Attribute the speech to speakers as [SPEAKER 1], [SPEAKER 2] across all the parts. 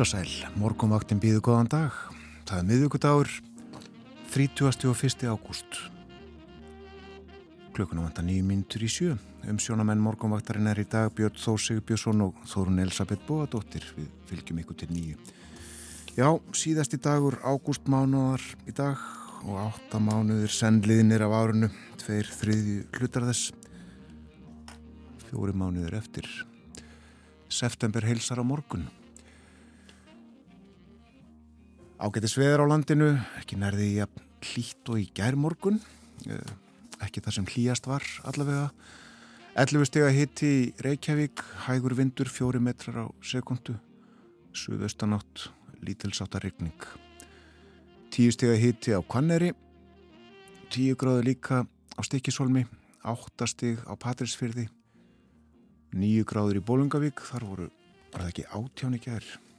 [SPEAKER 1] Heil og sæl, morgunvaktin býðu góðan dag. Það er miðugudagur, 30. og 1. ágúst. Klukkunum vantar nýjum mínutur í sjö. Um sjónamenn morgunvaktarinn er í dag Björn Þór Sigurbjörnsson og Þórun Elisabeth Bóadóttir. Við fylgjum ykkur til nýju. Já, síðasti dagur ágúst mánuðar í dag og átta mánuðir sennliðinir af árunnu, tveir þriðju hlutar þess. Fjóri mánuðir eftir. September heilsar á morgun. Ágættis veður á landinu, ekki nærði í að hlýtt og í gærmorgun, eh, ekki það sem hlýjast var allavega. 11 steg að hitti Reykjavík, hægur vindur, 4 metrar á sekundu, suðaustanátt, lítilsáta regning. 10 steg að hitti á Kvanneri, 10 gráði líka á Stikisholmi, 8 steg á Patrísfyrði, 9 gráður í Bólungavík, þar voru, var það ekki átján í gerð.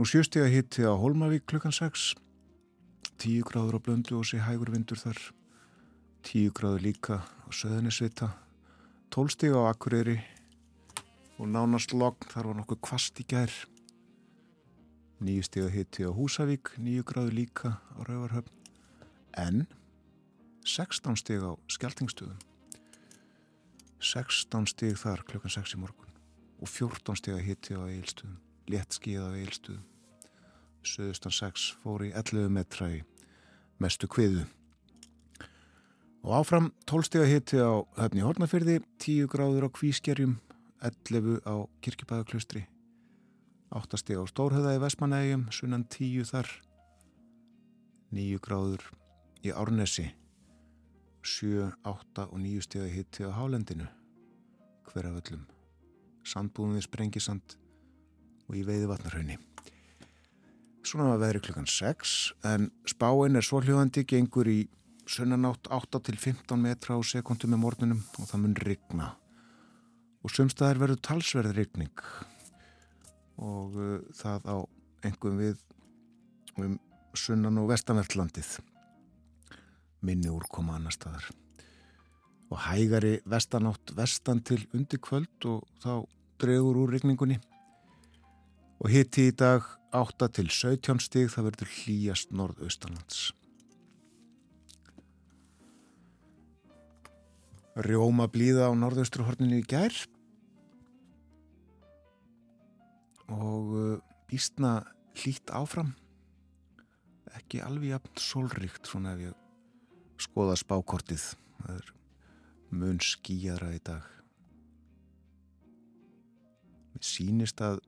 [SPEAKER 1] Nú sjöstega hitti á Holmavík klukkan 6, 10 gráður á blöndu og sé hægur vindur þar, 10 gráður líka á Söðunisvita, 12 stega á Akureyri. Og nánast logn þar var nokkuð kvast í gær, 9 stega hitti á Húsavík, 9 gráður líka á Rauvarhöfn, en 16 stega á Skeltingstöðum, 16 steg þar klukkan 6 í morgun. Og 14 stega hitti á Eilstöðum létt skíða á eilstuðum. Suðustan 6 fór í 11 metra í mestu kviðu. Og áfram 12 steg að hitti á höfni Hortnafyrði, 10 gráður á Kvískerjum, 11 á Kirkibæðaklustri, 8 steg á Stórhöða í Vestmanægjum, sunnan 10 þar, 9 gráður í Árnesi, 7, 8 og 9 steg að hitti á Hálendinu, hverjaföllum, sandbúðunni Sprengisand, og í veiði vatnarhaunni. Svona var veðri klukkan 6 en spáinn er svoljóðandi, gengur í sunnanátt 8 til 15 metra á sekundu með morgunum og það mun rigna. Og sumstaðar verður talsverð rigning og uh, það á engum við um sunnan og vestanvertlandið minni úrkoma annar staðar. Og hægari vestanátt vestan til undir kvöld og þá dregur úr rigningunni og hitti í dag 8 til 17 stig það verður hlýjast norðaustanlands. Rjóma blíða á norðaustrahorninu í gær. Og uh, býstna hlýtt áfram. Ekki alveg jafn solrikt svona ef ég skoða spákortið. Það er mun skýjara í dag. Mér sínist að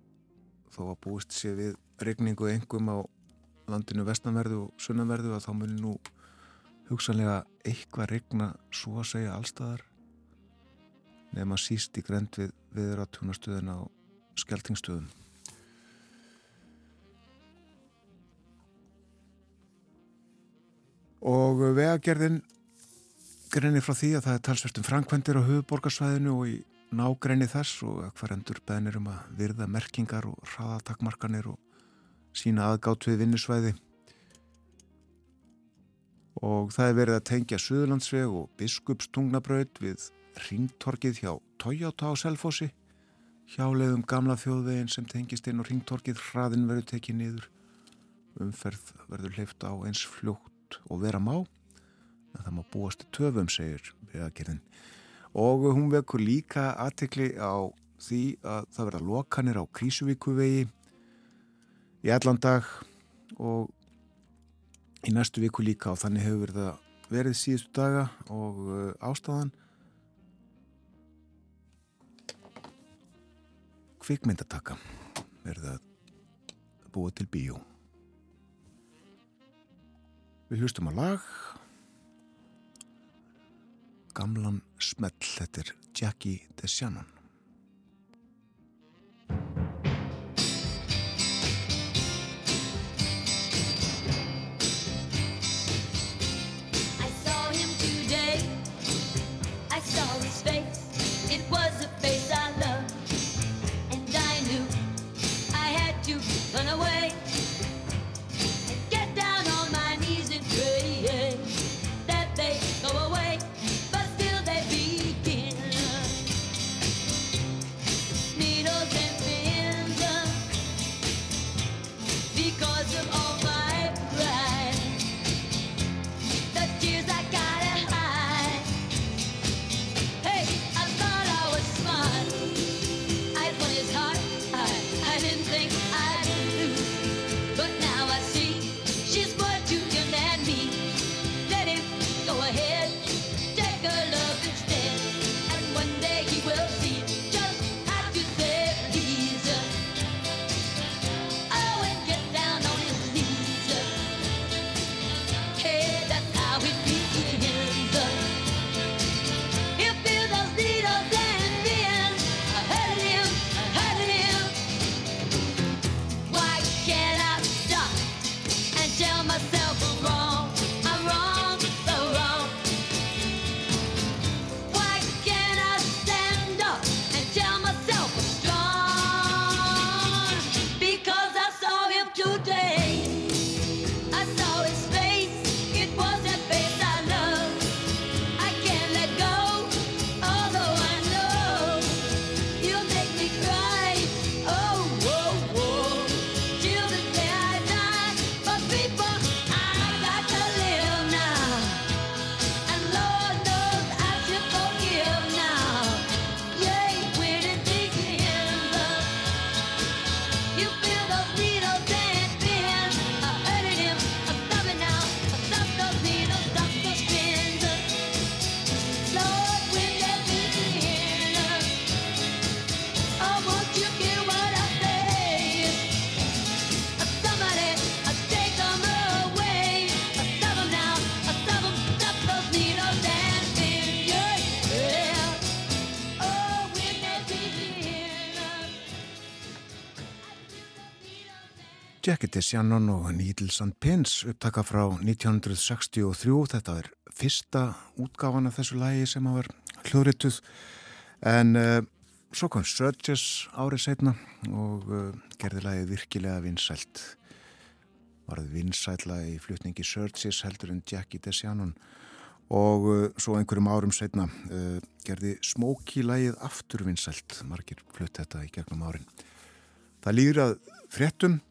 [SPEAKER 1] þó að búist sé við regningu engum á landinu vestanverðu og sunnanverðu að þá munir nú hugsanlega eitthvað regna svo að segja allstaðar nefn að síst í grend við viðratúnastöðun á skeltingstöðum. Og vegagerðin greinir frá því að það er talsvertum framkvendir á höfuborgarsvæðinu og í nágræni þess og hver endur beðnir um að virða merkingar og hraðatakmarkanir og sína aðgátt við vinnusvæði. Og það er verið að tengja Suðurlandsveg og Biskupstungnabraut við ringtorkið hjá Toyota á Selfossi hjáleiðum gamla þjóðvegin sem tengist inn og ringtorkið hraðin verður tekið niður. Umferð verður leift á eins fljótt og vera má en það má búast töfum segir við að gerðin og hún vekur líka aðtekli á því að það verða lokanir á Krísuvíkuvegi í allan dag og
[SPEAKER 2] í næstu viku líka og þannig hefur verið, verið síðustu daga og uh, ástæðan kvikmyndataka verið að búa til bíó. Við hlustum á lag gamlan smell, þetta er Jackie DeShannon. Jacket is Shannon og Needles and Pins upptaka frá 1963 þetta er fyrsta útgáfan af þessu lægi sem að vera hljóðrituð. En uh, svo kom Surges árið setna og uh, gerði lægi virkilega vinsælt. Varð vinsætla í flutningi Surges heldur en Jacket is Shannon. Og uh, svo einhverjum árum setna gerði Smokey lægið aftur vinsælt. Margir flutt þetta í gegnum árin. Það líður að fréttum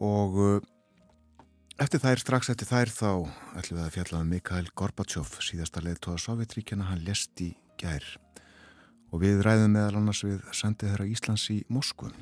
[SPEAKER 2] og uh, eftir þær, strax eftir þær þá ætlum við að fjalla um Mikael Gorbachev síðasta leðtóða Sovjetríkjana hann lest í gær. Og við ræðum meðal annars við sendið þeirra Íslands í Moskvum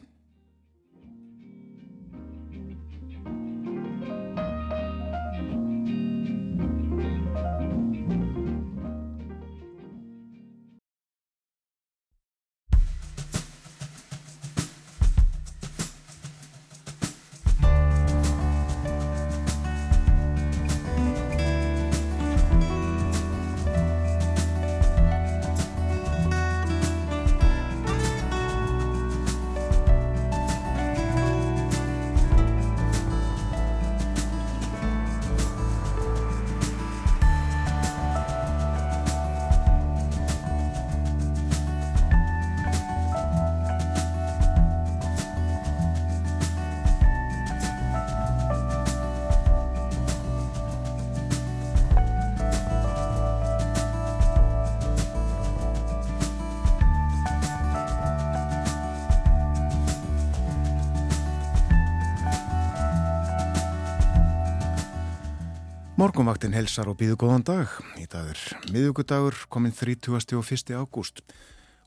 [SPEAKER 2] Morgonvaktin helsar og býðu góðan dag. Í dag er miðugudagur, kominn 30. og 1. ágúst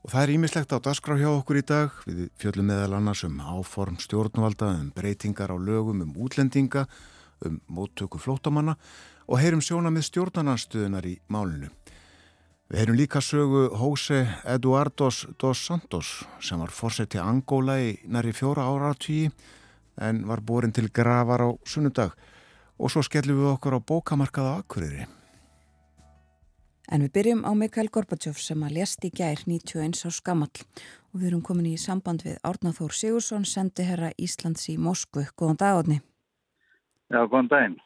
[SPEAKER 1] Og það er ímislegt á dasgrá hjá okkur í dag. Við fjöllum meðal annars um áform stjórnvalda, um breytingar á lögum, um útlendinga, um móttöku flótamanna og heyrum sjóna með stjórnarnarstöðunar í málinu. Við heyrum líka sögu Jose Eduardos dos Santos sem var fórsett til Angóla í næri fjóra ára tíu en var borin til gravar á sunnudag og svo skellum við okkur á bókamarkaða Akureyri.
[SPEAKER 3] En við byrjum á Mikael Gorbachev sem að lést í gær 91 á Skamall og við erum komin í samband við Árnáþór Sigursson, sendi herra Íslands í Moskvu. Góðan dag, Árni.
[SPEAKER 4] Já, góðan daginn.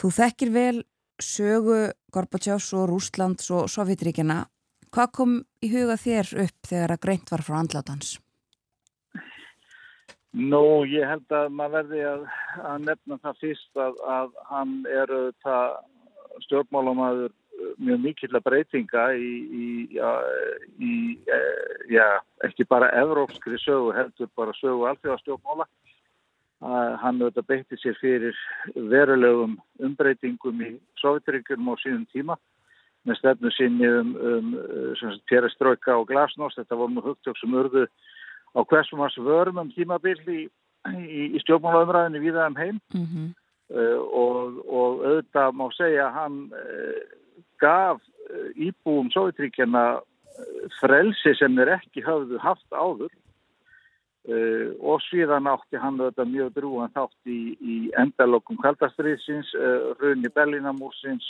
[SPEAKER 3] Þú þekkir vel sögu Gorbachevs og Rúslands og Sovjetríkina. Hvað kom í huga þér upp þegar að greint var frá andlátans?
[SPEAKER 4] Nú, ég held að maður verði að, að nefna það fyrst að, að hann eru það stjórnmálamæður mjög mikill að breytinga í, í, já, í já, ekki bara evrópskri sögu heldur bara sögu alþjóðastjókmála hann auðvitað beitti sér fyrir verulegum umbreytingum í Sovjetryggjum á sínum tíma með stefnu sinni um, um pereströka og glasnost. Þetta voru nú hugtjók sem urðu á hversum að svörum um tímabill í, í stjókmálaumræðinu viða um heim mm -hmm. uh, og, og auðvitað má segja að hann uh, gaf eh, íbúum Sovjetríkjana frelsi sem þeir ekki hafðu haft áður uh, og svíðan átti hann þetta mjög drúan þátt í, í endalokkum kaldastriðsins, runni Berlínamúrsins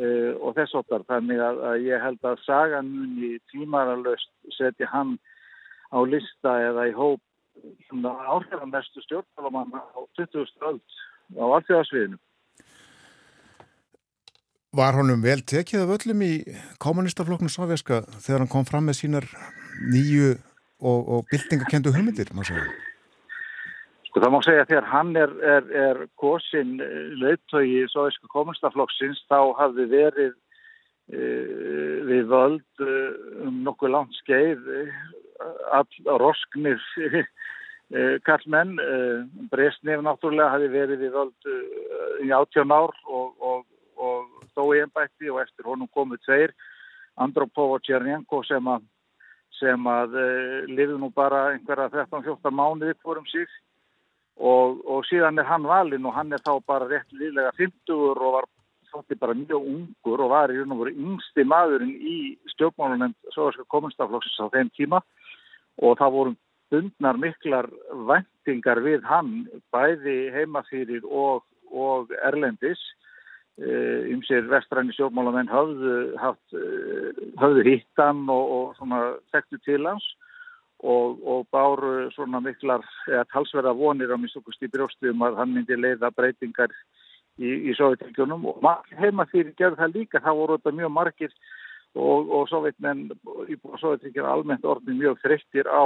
[SPEAKER 4] uh, og þess oftar. Þannig að, að ég held að sagan muni tímaralöst setja hann á lista eða í hóp áhrifamestu stjórnmálamann á 20. öld á alltjóðasviðinu.
[SPEAKER 1] Var honum vel tekið af öllum í kommunistaflokknu sovjaska þegar hann kom fram með sínar nýju og, og byltingakendu hugmyndir?
[SPEAKER 4] Sko það má segja þegar hann er, er, er kosin leittói í sovjaska kommunistaflokksins þá hafði verið e, við völd e, um nokkuð langt skeið e, all rosknir e, kallmenn. E, Bresnef náttúrulega hafi verið við völd e, í áttjón ár og, og, og stó í ennbætti og eftir honum komu tveir Andropov og Tjernjenko sem að sem að uh, eh, liði nú bara einhverja 13-14 mánuði fórum sig og, og síðan er hann valinn og hann er þá bara rétt liðlega 50 og var þótti bara mjög ungur og var í raun og voru yngsti maðurinn í stjórnmálunum Sovjerska komunstaflokksins á þeim tíma og það voru bundnar miklar vendingar við hann bæði heimafýrir og, og erlendis. Ymsir eh, vestræni sjómálamenn höfðu, haft, eh, hittan og, og þekktu til hans og, og báru svona miklar eða talsverða vonir á minnstokust í brjóstum að hann myndi leiða breytingar í, í Sovjetíkjunum og heima fyrir gerð það líka, það voru þetta mjög margir og, og Sovjetmenn í Sovjetíkjunum almennt orðin mjög þreyttir á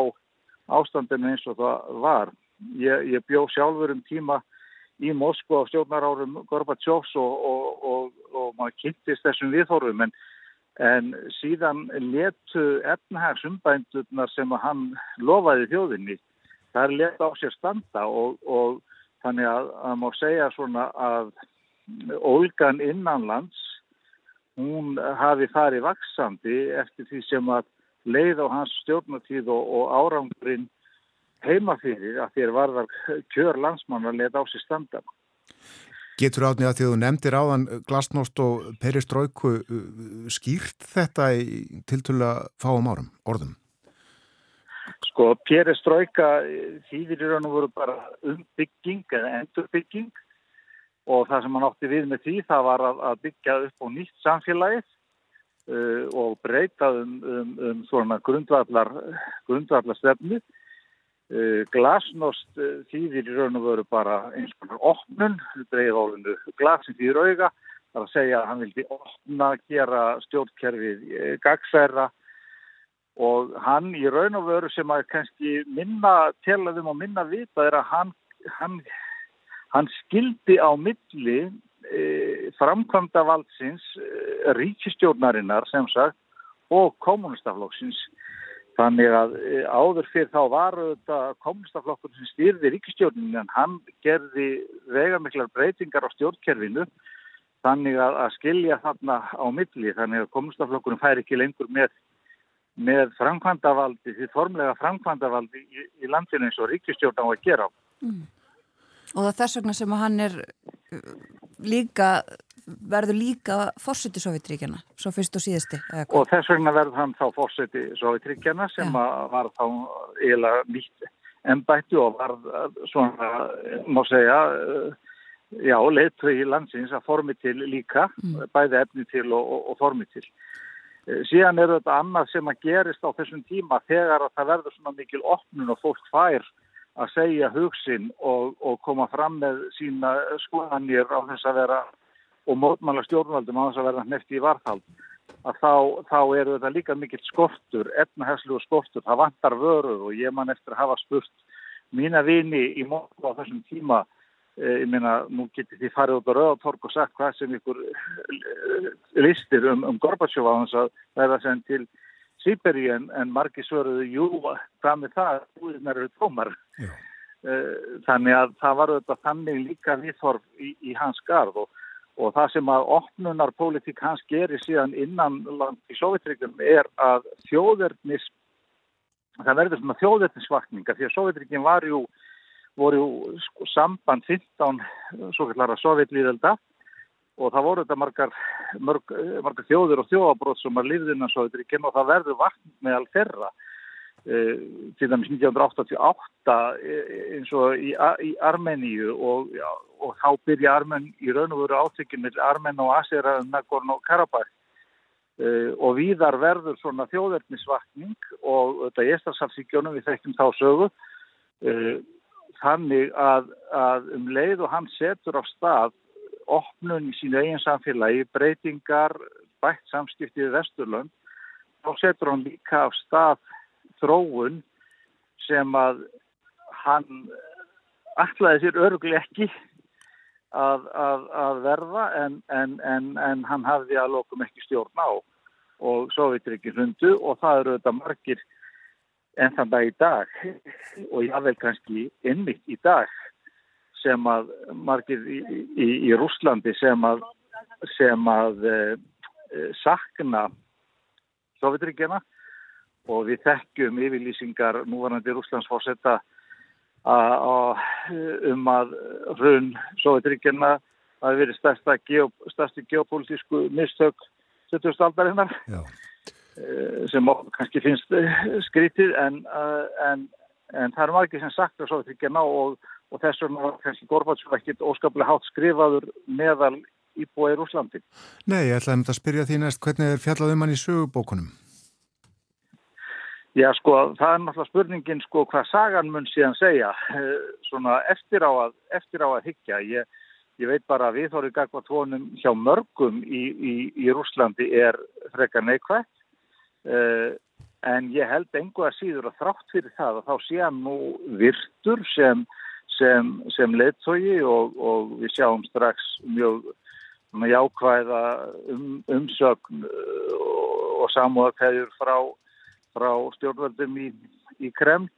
[SPEAKER 4] ástandinu eins og það var. Ég, ég bjó sjálfur um tíma í Moskva á stjórnarárum Gorbatsjófs og, og, og, maður kynntist þessum viðhorfum en, en síðan letu efnahagsumbændunar sem hann lofaði þjóðinni það er let á sér standa og þannig að má segja svona að Olgan innanlands hún hafi farið vaksandi eftir því sem að leið á hans stjórnatíð og árangurinn heima fyrir að þér varðar kjör landsmann að leta á sér standa.
[SPEAKER 1] Getur átnið að því að þú nefndir áðan glasnost og peristróiku uh, skýrt þetta í tiltölu að fáum árum, orðum?
[SPEAKER 4] Sko, peristróika þýðir í raun og voru bara umbygging eða endurbygging og það sem hann átti við með því það var að, að byggja upp á nýtt samfélagið uh, og breyta um, um, um svona grundvallar, grundvallar stefnið Eh, glasnost eh, þýðir í raun og veru bara eins og opnun, dreigð álinu glasin þýðir auga, þar að segja að hann vildi opna, gera stjórnkerfið eh, gagsæra og hann í raun og veru sem að kannski minna, telaðum og minna vita er að hann, hann, hann skildi á milli e, framkvæmda valdsins e, ríkistjórnarinnar sem sagt og kommunistaflokksins Þannig að e, áður fyrir þá var þetta komunistaflokkur sem styrði ríkistjórninu en hann gerði vegamiklar breytingar á stjórnkerfinu þannig að, að skilja þarna á milli þannig að komunistaflokkurinn fær ekki lengur með með framkvæmdavaldi, því formlega framkvæmdavaldi í, í landinu eins og ríkistjórn á að gera. Mm.
[SPEAKER 3] Og það er þess vegna sem hann er uh, líka, verður líka fórseti Sovjetríkjana, svo fyrst og síðasti.
[SPEAKER 4] Og þess vegna verður hann þá fórseti Sovjetríkjana sem var þá eiginlega nýtt ennbættu og var svona, má segja, uh, já, leittu í landsins að formi til líka, mm. bæði efni til og, og, og formi til. Eh, síðan er þetta annað sem að gerist á þessum tíma þegar að það verður svona mikil opnun og fólk fær að segja hugsin og, og koma fram með sína skoðanir á þess að vera og mótmála stjórnvaldum á þess að vera nefti í varðhald að þá, þá er þetta líka mikill skortur, etnahæslu og skortur, það vantar vörur og ég man eftir að hafa spurt mína vini í mótmála á þessum tíma Eh, ég meina, nú getur því farið út á Rauðatorg og sagt hvað sem ykkur eh, listir um, um Gorbachev á hans að verða sem til Sýberi en, en margi svöruðu, jú, hvað með það, húðinar eru tómar. Eh, þannig að það var þetta þannig líka viðhorf í, í hans garð og, og það sem að opnunarpolitík hans gerir síðan innan land í Sovjetryggum er að þjóðverðnis, það verður svona þjóðverðnisvakninga því að Sovjetryggin var jú voru sko, samband 15 svo kallara sovjetlýðelda og það voru þetta margar, mörg, margar þjóður og þjóðabrót sem að lifði innan Sovjetríkinn og það verður vatn með all þeirra. E, til dæmis 1988 e, eins og í, í Armeníu og, já, og þá byrja Armen í raun og veru átökinn með Armen og Asera um Nagorno Karabakh. E, og víðar verður svona þjóðverðnisvakning og þetta er Estarsafsíkjónum við þekkjum þá sögu. Og þannig að, að um leið og hann setur á stað opnun í sínu eigin samfélagi, breytingar, bætt samskiptið í Vesturlund, þá setur hann líka á stað þróun sem að hann ætlaði sér öruglega ekki að, að, að verða en, en, en, en hann hafði að lokum ekki stjórn á og ekki hundu og það eru þetta margir en þann dag í dag og jável kannski innmitt í dag sem að margir í, í, í Rúslandi sem að, sem að e, sakna Sovjetríkjana og við þekkjum yfirlýsingar núvarandi Rúslandsfórsetta um að hrun Sovjetríkjana að verið stærsta geopolítisku geopolítisku mistök 70. aldarinnar. Eh, sem kannski finnst skrítið en, en, en það er margir sem ekki ná og, og þess vegna var kannski Gorbatsjó ekkit óskaplega hátt skrifaður meðal íbúa í Rúslandi.
[SPEAKER 1] Nei, ég ætlaði að spyrja því næst hvernig er fjallað um hann í sögubókunum?
[SPEAKER 4] Já, sko, það er náttúrulega spurningin, sko, hvað sagan mun síðan segja, svona eftir á að, eftir á að higgja. Ég, ég veit bara að við þóru gagva tónum hjá mörgum í, í, í Rúslandi er frekar neikvægt Uh, en ég held engu að síður að þrátt fyrir það að þá sé hann nú virtur sem, sem, sem leittói og, og við sjáum strax mjög jákvæða um, umsögn uh, og samúðarkæður frá, frá stjórnvöldum í, í Kreml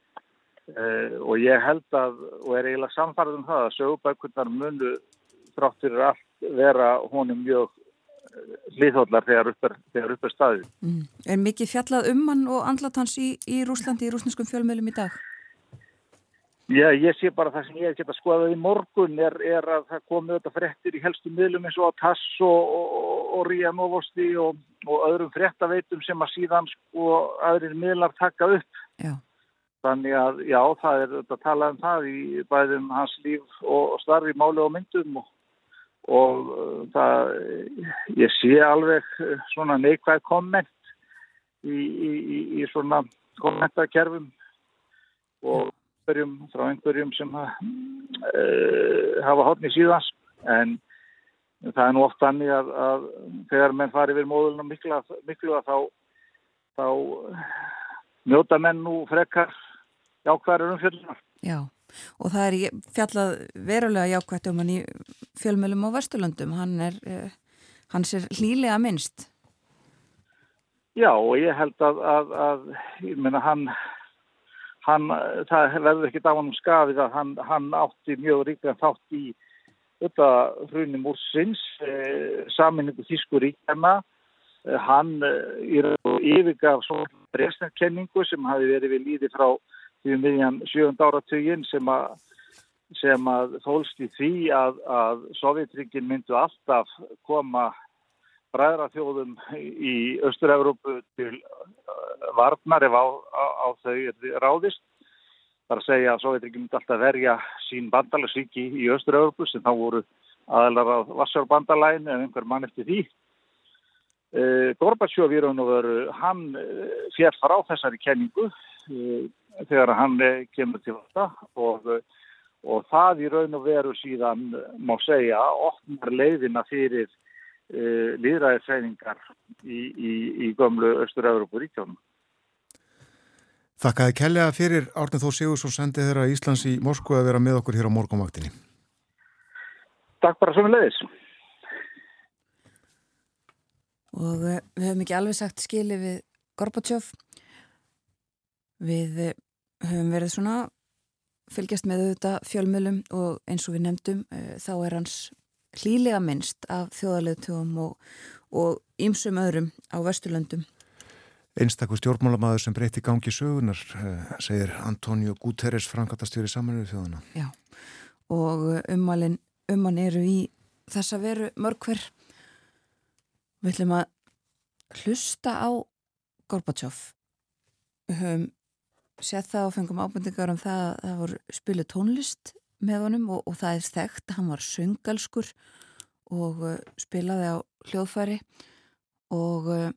[SPEAKER 4] uh, og ég held að, og er eiginlega samfarið um það að sögubækurnar munu þrátt fyrir allt vera honum mjög hlýðhóllar þegar upp er staðið. Mm.
[SPEAKER 3] Er mikið fjallað um hann og andlat hans í, í Rúslandi, í rúsneskum fjölmjölum í dag?
[SPEAKER 4] Já, ég sé bara það sem ég hef gett að skoða í morgun er, er að það komi þetta frettir í helstu miðlum eins og Tass og, og, og Ríja Novosti og, og öðrum frettaveitum sem að síðan sko aðrir miðlar taka upp. Já. Þannig að já, það er þetta að tala um það í bæðum hans líf og starfi máli og myndum og og uh, það, ég sé alveg uh, svona neikvæð komment í, í, í svona kommentarkerfum og einhverjum, frá einhverjum sem uh, hafa hodni síðans en það er nú oft þannig að, að þegar menn fari við móðulunum miklu, miklu að þá, þá njóta menn nú frekar jákvæður umfjöldunar.
[SPEAKER 3] Já og það er fjallað verulega jákvæmt um hann í fjölmjölum á Vesturlöndum. Hann er, uh, hans er hlýlega minnst.
[SPEAKER 4] Já og ég held að, að, að ég menna hann hann, það verður ekki á hann skafið að hann, hann átti mjög ríkja þátt í þetta hrunum úr sinns eh, saminningu Þísku ríkjana eh, hann eh, yfirgaf svona Bresnarkenningu sem hafi verið við líði frá því um miðjan sjönda áratugin sem að sem að fólst í því að, að Sovjetryggin myndu alltaf koma bræðrafjóðum í Östur-Európu til uh, varnar ef á, á, á þau ráðist. Það er að segja að Sovjetryggin myndi alltaf verja sín bandalagsvíki í Östur-Európu sem þá voru aðalara á Vassarbandalæn en einhver mann eftir því. Uh, Gorbatsjóf í raun og veru, hann uh, fér frá þessari kenningu þegar hann kemur til þetta og og það í raun og veru síðan má segja opnar leiðina fyrir uh, líðræðisreiningar í, í, í gömlu Östur-Európa ríkjónum.
[SPEAKER 1] Þakkaði kellega fyrir Árnið Þó Sigursson sendið þeirra Íslands í Moskvu að vera með okkur hér á morgumvaktinni.
[SPEAKER 4] Takk bara sem við leiðis.
[SPEAKER 3] Og uh, við höfum ekki alveg sagt skili við Gorbachev. Við uh, höfum verið svona fylgjast með auðvitað fjölmjölum og eins og við nefndum þá er hans hlýlega minnst af þjóðarleðtugum og ýmsum öðrum á Vesturlöndum.
[SPEAKER 1] Einstakur stjórnmálamæður sem breyti gangi sögunar, uh, segir Antonio Guterres, frangatastjóri samanuðu þjóðana.
[SPEAKER 3] Já, og ummalinn umman eru í þessa veru mörgver. Við ætlum að hlusta á Gorbachev. Við höfum séð það og fengum ábendingar um það að það voru spilu tónlist með honum og, og það er þekkt. Hann var söngalskur og uh, spilaði á hljóðfæri og uh,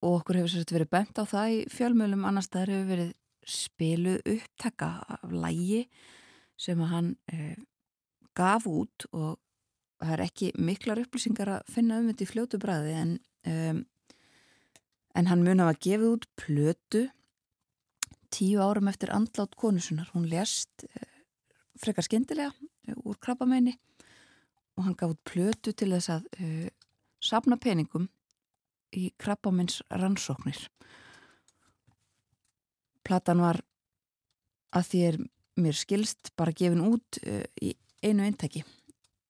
[SPEAKER 3] og okkur hefur sérst verið bent á það í fjölmjölum annar staðar hefur verið spiluð upptekka af lægi sem að hann uh, gaf út og það er ekki miklar upplýsingar að finna um þetta í fljótu bræði en um, en hann mun að gefa út plötu tíu árum eftir andlátt konusunar. Hún lést eh, frekar skindilega eh, úr krabbamenni og hann gaf út plötu til þess að uh, sapna peningum í krabbamenns rannsóknir. Platan var að því er mér skilst bara gefin út uh, í einu eintæki,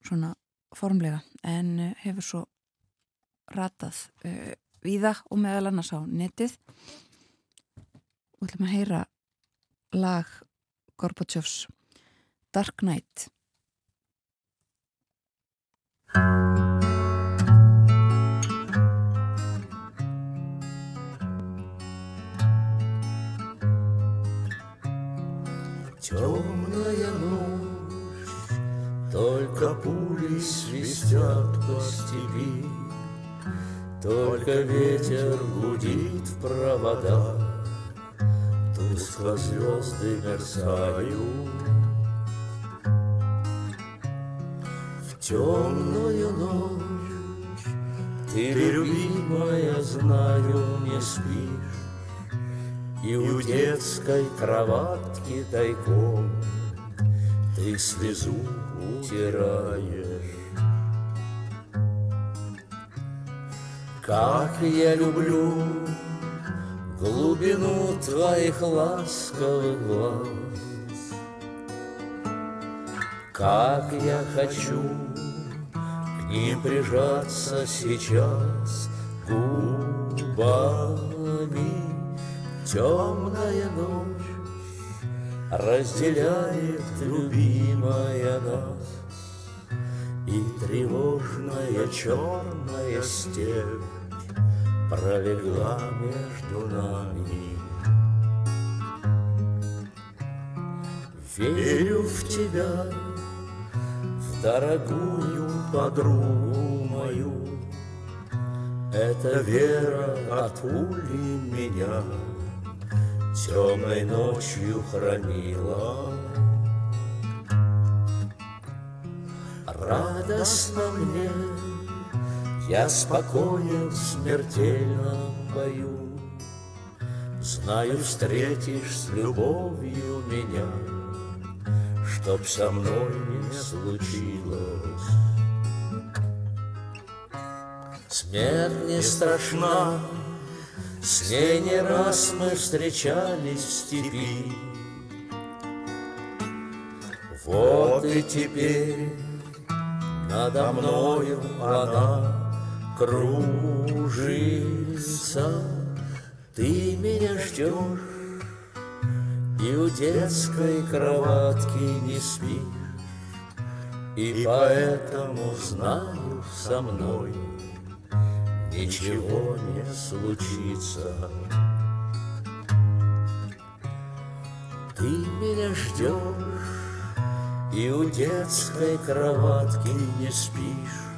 [SPEAKER 3] svona formlega, en uh, hefur svo ratað viða og meðal annars á netið og ætlum að heyra lag Gorbachevs Dark Knight
[SPEAKER 5] Темная ночь, только пули свистят по степи, Только ветер гудит в проводах, Тускло звезды мерцают. В темную ночь Ты, любимая, знаю, не спишь. И у детской кроватки тайком Ты слезу утираешь. Как я люблю глубину твоих ласковых глаз. Как я хочу к ним прижаться сейчас губами. Темная ночь разделяет любимая нас, И тревожная черная степь пролегла между нами. Верю в тебя, в дорогую подругу мою. Эта вера от пули меня темной ночью хранила. Радостно мне я спокоен в смертельном бою, Знаю, встретишь с любовью меня, Чтоб со мной не случилось. Смерть не страшна, с ней не раз мы встречались в степи. Вот и теперь надо мною она кружится, Ты меня ждешь И у детской кроватки не спишь. И поэтому знаю со мной Ничего не случится. Ты меня ждешь И у детской кроватки не спишь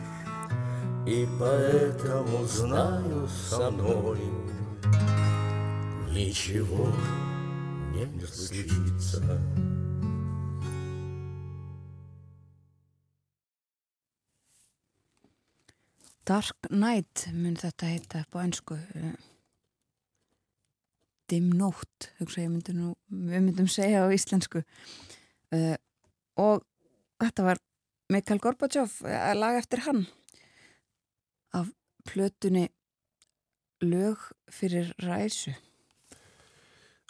[SPEAKER 5] И поэтому знаю со мной Ничего не случится
[SPEAKER 3] Dark Night mun þetta heita upp á einsku eh, Dim Nótt hugsa ég myndi nú, við myndum segja á íslensku uh, og þetta var Mikael Gorbachev að laga eftir hann af plötunni lög fyrir ræsu.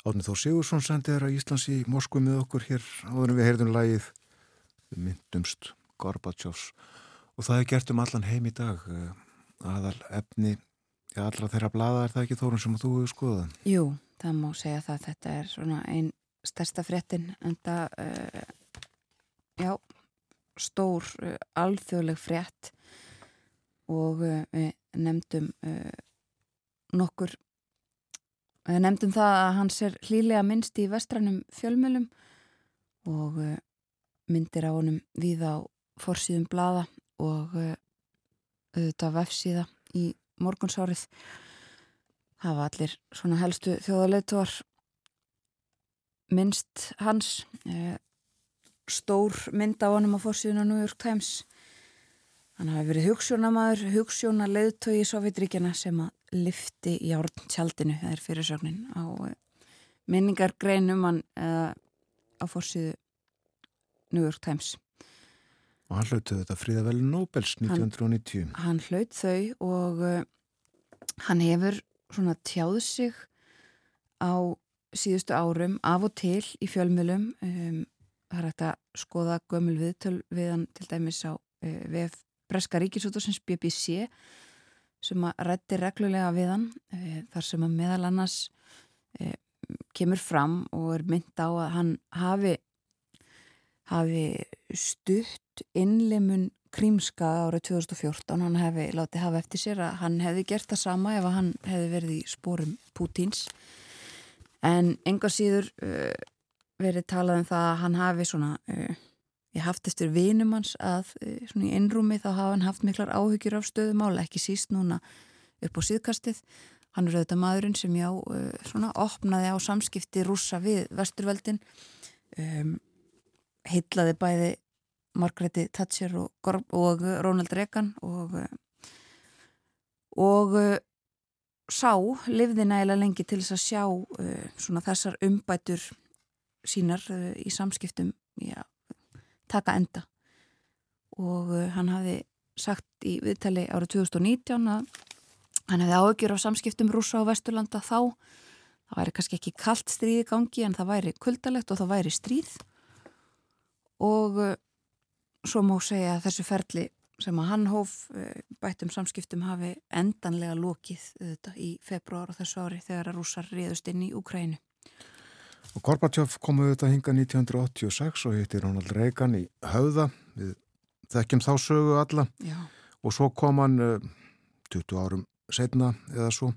[SPEAKER 1] Átni Þór Sigursson sendið þér að Íslands í Moskvu með okkur hér áður en við heyrðum lægið við myndumst Gorbachevs og það er gert um allan heim í dag eh, aðal efni ja, allra þeirra blada er það ekki þórun sem þú hefur skoðað?
[SPEAKER 3] Jú, það má segja það. Þetta er svona einn stærsta fréttin en það uh, já, stór uh, alþjóðleg frétt og uh, við nefndum nokkur við nefndum það að hans er hlýlega minnst í vestrænum fjölmjölum og myndir á honum við á forsýðum blada og auðvitað vefsíða í morgunsárið. Hafa allir svona helstu þjóðarleituar minnst hans stór mynd á honum á fórsíðun á New York Times hann hafi verið hugssjónamaður hugssjóna leðtögi í Sovjetríkjana sem að lifti í árn tjaldinu það er fyrirsögnin á uh, minningargreinum hann á fórsíðu New York Times
[SPEAKER 1] Og hann hlautu þetta fríðavelin Nobels 1990.
[SPEAKER 3] Hann, hann hlaut þau og uh, hann hefur svona tjáð sig á síðustu árum af og til í fjölmjölum. Um, það er hægt að skoða gömul viðtöl við hann til dæmis á uh, VF Breska Ríkisútarsins BBC sem að rætti reglulega við hann uh, þar sem að meðal annars uh, kemur fram og er mynd á að hann hafi hafi stutt innlimun krímska árið 2014 hann hefði látið hafa eftir sér að hann hefði gert það sama ef hann hefði verið í spórum Pútins en enga síður uh, verið talað um það að hann hafi svona uh, ég haft eftir vinum hans að uh, svona í innrúmi þá hafa hann haft miklar áhyggjur af stöðumála, ekki síst núna upp á síðkastið. Hann er auðvitað maðurinn sem já uh, svona opnaði á samskipti rúsa við vesturveldin. Um heitlaði bæði Margretti Thatcher og, og Ronald Reagan og og sá, livði nægilega lengi til þess að sjá uh, svona þessar umbætur sínar uh, í samskiptum já, taka enda. Og uh, hann hafi sagt í viðtali árið 2019 að hann hefði áökjur á samskiptum rúsa á Vesturlanda þá. Það væri kannski ekki kallt stríði gangi en það væri kuldalegt og það væri stríð. Og uh, svo má segja að þessu ferli sem að hann hóf uh, bættum samskiptum hafi endanlega þetta í februar á þessu ári þegar að rúsar riðust inn í Ukrænu.
[SPEAKER 1] Og Gorbachev kom auðvitað hinga 1986 og hittir Ronald Reagan í höfða. Við þekkjum þá sögu alla.
[SPEAKER 3] Já.
[SPEAKER 1] og svo kom hann uh, 20 árum setna eða svo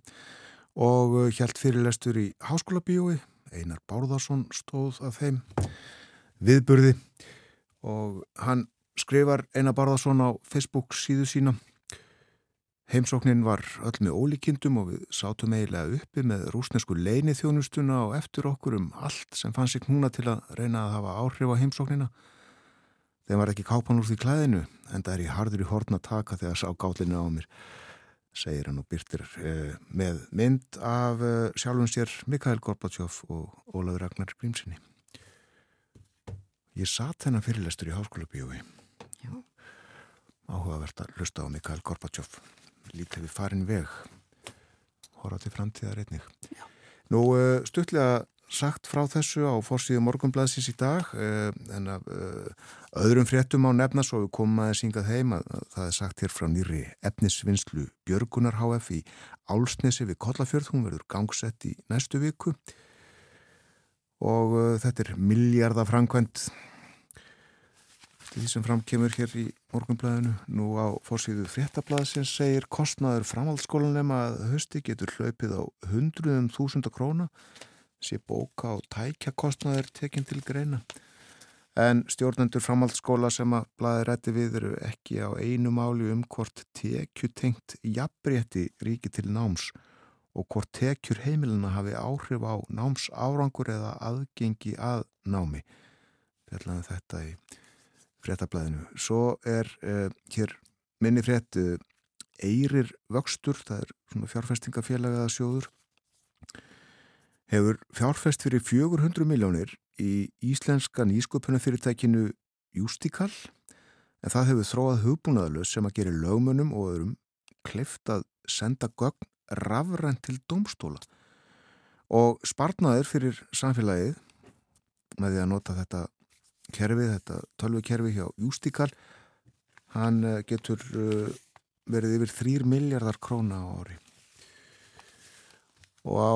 [SPEAKER 1] og hjælt fyrirlestur í Háskóla bíói Einar Bárðarsson stóð af þeim viðburði. Og hann skrifar eina barðason á Facebook síðu sína heimsóknin var öll með ólíkindum og við sátum eiginlega uppi með rúsnesku leini þjónustuna og eftir okkur um allt sem fann sig núna til að reyna að hafa áhrif á heimsóknina þeim var ekki kápan úr því klæðinu en það er í hardur í hortna taka þegar sá gállinu á mér segir hann og byrtir eh, með mynd af eh, sjálfum sér Mikael Gorbachev og Ólafur Ragnar Grímsinni Ég satt þennan fyrirlestur í háskóla bíói. Áhugavert að lusta á Mikael Gorbachev. Lítið við farin veg. Hóra til framtíðar einnig.
[SPEAKER 3] Já.
[SPEAKER 1] Nú, eh, stuttlega sagt frá þessu á fórsíðu morgunblæðsins í dag uh, en af uh, öðrum fréttum á nefna svo við komum að syngað heim að, að það er sagt hér frá nýri efnisvinnslu Björgunar HF í Álsnesi við Kollafjörð, hún verður gangsett í næstu viku og þetta er miljardafrankvæmt því sem framkemur hér í morgunblæðinu. Nú á fórsíðu fréttablaðsins segir kostnaður framhaldsskólanema að hösti getur hlaupið á hundruðum þúsunda króna sé bóka og tækja kostnaður tekinn til greina. En stjórnendur framhaldsskóla sem að blaði rætti við eru ekki á einu máli um hvort tekjutengt jafnbrétti ríki til náms og hvort tekjur heimilina hafi áhrif á náms árangur eða aðgengi að námi. Fjallaðum þetta í fréttablaðinu. Svo er uh, hér minni frétt Eirir Vöxtur, það er svona fjárfestingafélagaða sjóður, hefur fjárfest fyrir 400 miljónir í íslenska nýsköpunafyrirtækinu Justikal, en það hefur þróað hugbúnaðalus sem að gera lögmönnum og öðrum kleift að senda gögn rafrænt til domstóla og spartnaðir fyrir samfélagið með því að nota þetta kerfið, þetta tölvukerfi hjá Jústíkal hann eh, getur eh, verið yfir 3 miljardar króna á ári. Og á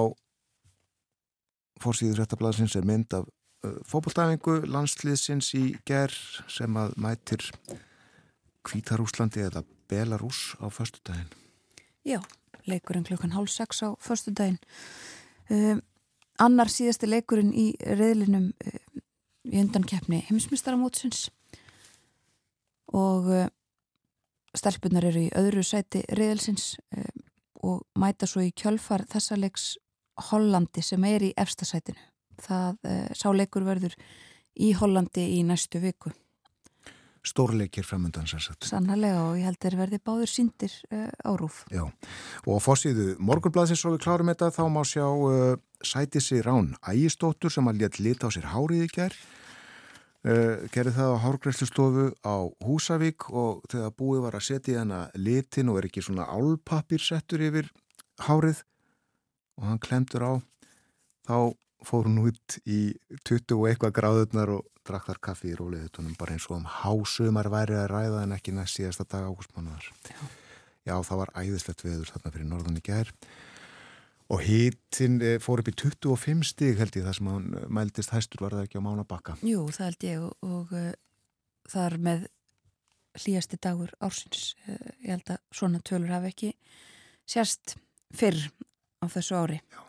[SPEAKER 1] fórsíður réttablasins er mynd af uh, fókbaltæfingu landsliðsins í ger sem að mætir Kvítarúslandi eða Belarus á förstu daginn
[SPEAKER 3] Já, leikurinn klukkan hálf sex á förstu daginn um, annar síðasti leikurinn í reyðlinum um, í undankeppni heimsmystaramótsins og uh, stelpunar eru í öðru sæti reyðilsins um, og mæta svo í kjölfar þessa leiks Hollandi sem er í efstasætinu. Það uh, sáleikur verður í Hollandi í næstu viku.
[SPEAKER 1] Stórleikir framöndan sérsagt.
[SPEAKER 3] Sannlega og ég held þeir verði báður síndir uh, á rúf.
[SPEAKER 1] Já og á fórsíðu morgunblæðsins svo við klárum þetta þá má sjá uh, sæti sér Rán Ægistóttur sem að létt lit á sér hárið í gerð. Uh, gerði það á hárgræslustofu á Húsavík og þegar búið var að setja hana litin og er ekki svona álpapir settur yfir hárið og hann klemtur á þá fór hún út í 20 og eitthvað gráðurnar og drakk þar kaffi í róliðutunum bara eins og um hásumar væri að ræða en ekki næst síðasta dag ágústmánuðar Já. Já, það var æðislegt veður þarna fyrir norðan í gerð og hítinn eh, fór upp í 25 stig held ég það sem hann mældist hæstur var það ekki á mánabakka?
[SPEAKER 3] Jú, það held ég og, og uh, þar með hlýjasti dagur ársins. Uh, ég held að svona tölur hafi ekki sérst fyrr á þessu ári.
[SPEAKER 1] Já.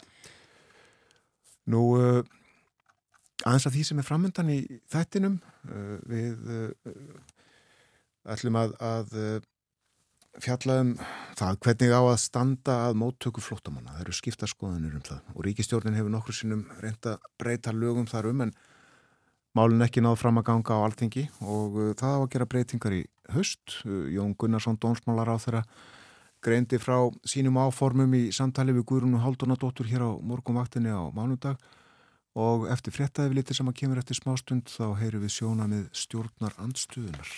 [SPEAKER 1] Nú uh, aðeins að því sem er framöndan í þættinum uh, við uh, ætlum að, að fjalla um það hvernig á að standa að móttöku flóttamanna. Það eru skiptaskoðanir um það og ríkistjórnin hefur nokkur sinnum reynda breyta lögum þar um en málun ekki náð fram að ganga á alþingi og það á að gera breytingar í höst. Jón Gunnarsson, dónsmálar á þeirra greindi frá sínum áformum í samtali við Guðrúnu Haldunadóttur hér á morgunvaktinni á mánudag og eftir frettæði við litir sem að kemur eftir smástund þá heyru við sjóna með stjórnar andstuðunar.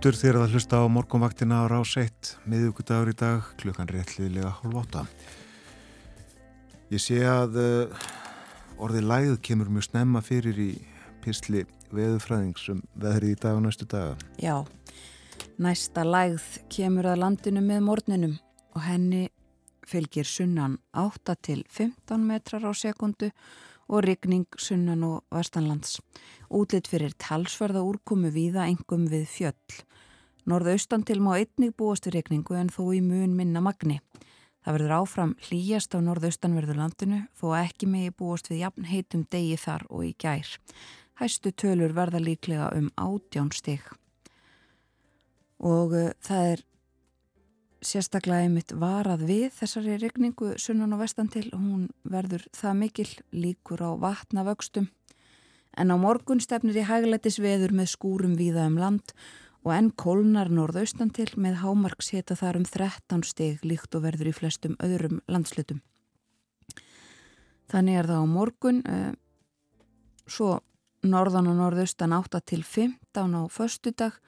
[SPEAKER 1] Aftur þér að hlusta á morgunvaktina á rás 1 miðugudagur í dag klukkan réttliðilega hálf 8 ég sé að uh, orðið læð kemur mjög snemma fyrir í písli veðufræðingsum veðrið í dag og næstu daga.
[SPEAKER 3] Já, næsta læð kemur að landinu með morninum og henni fylgir sunnan 8 til 15 metrar á sekundu og rigning sunnan og vestanlands. Útlitt fyrir talsverða úrkomu víða engum við fjöll. Norðaustan til má einnig búast við regningu en þó í mun minna magni. Það verður áfram hlýjast á norðaustanverðu landinu þó ekki megi búast við jafn heitum degi þar og í gær. Hæstu tölur verða líklega um átján stig. Og uh, það er sérstaklega einmitt varað við þessari regningu sunnan og vestan til. Hún verður það mikil líkur á vatnavöxtum. En á morgun stefnir í hæglætis veður með skúrum víða um land og enn kólnar norðaustan til með hámarks heta þar um 13 steg líkt og verður í flestum öðrum landslutum. Þannig er það á morgun, uh, svo norðan og norðaustan 8 til 15 á föstudag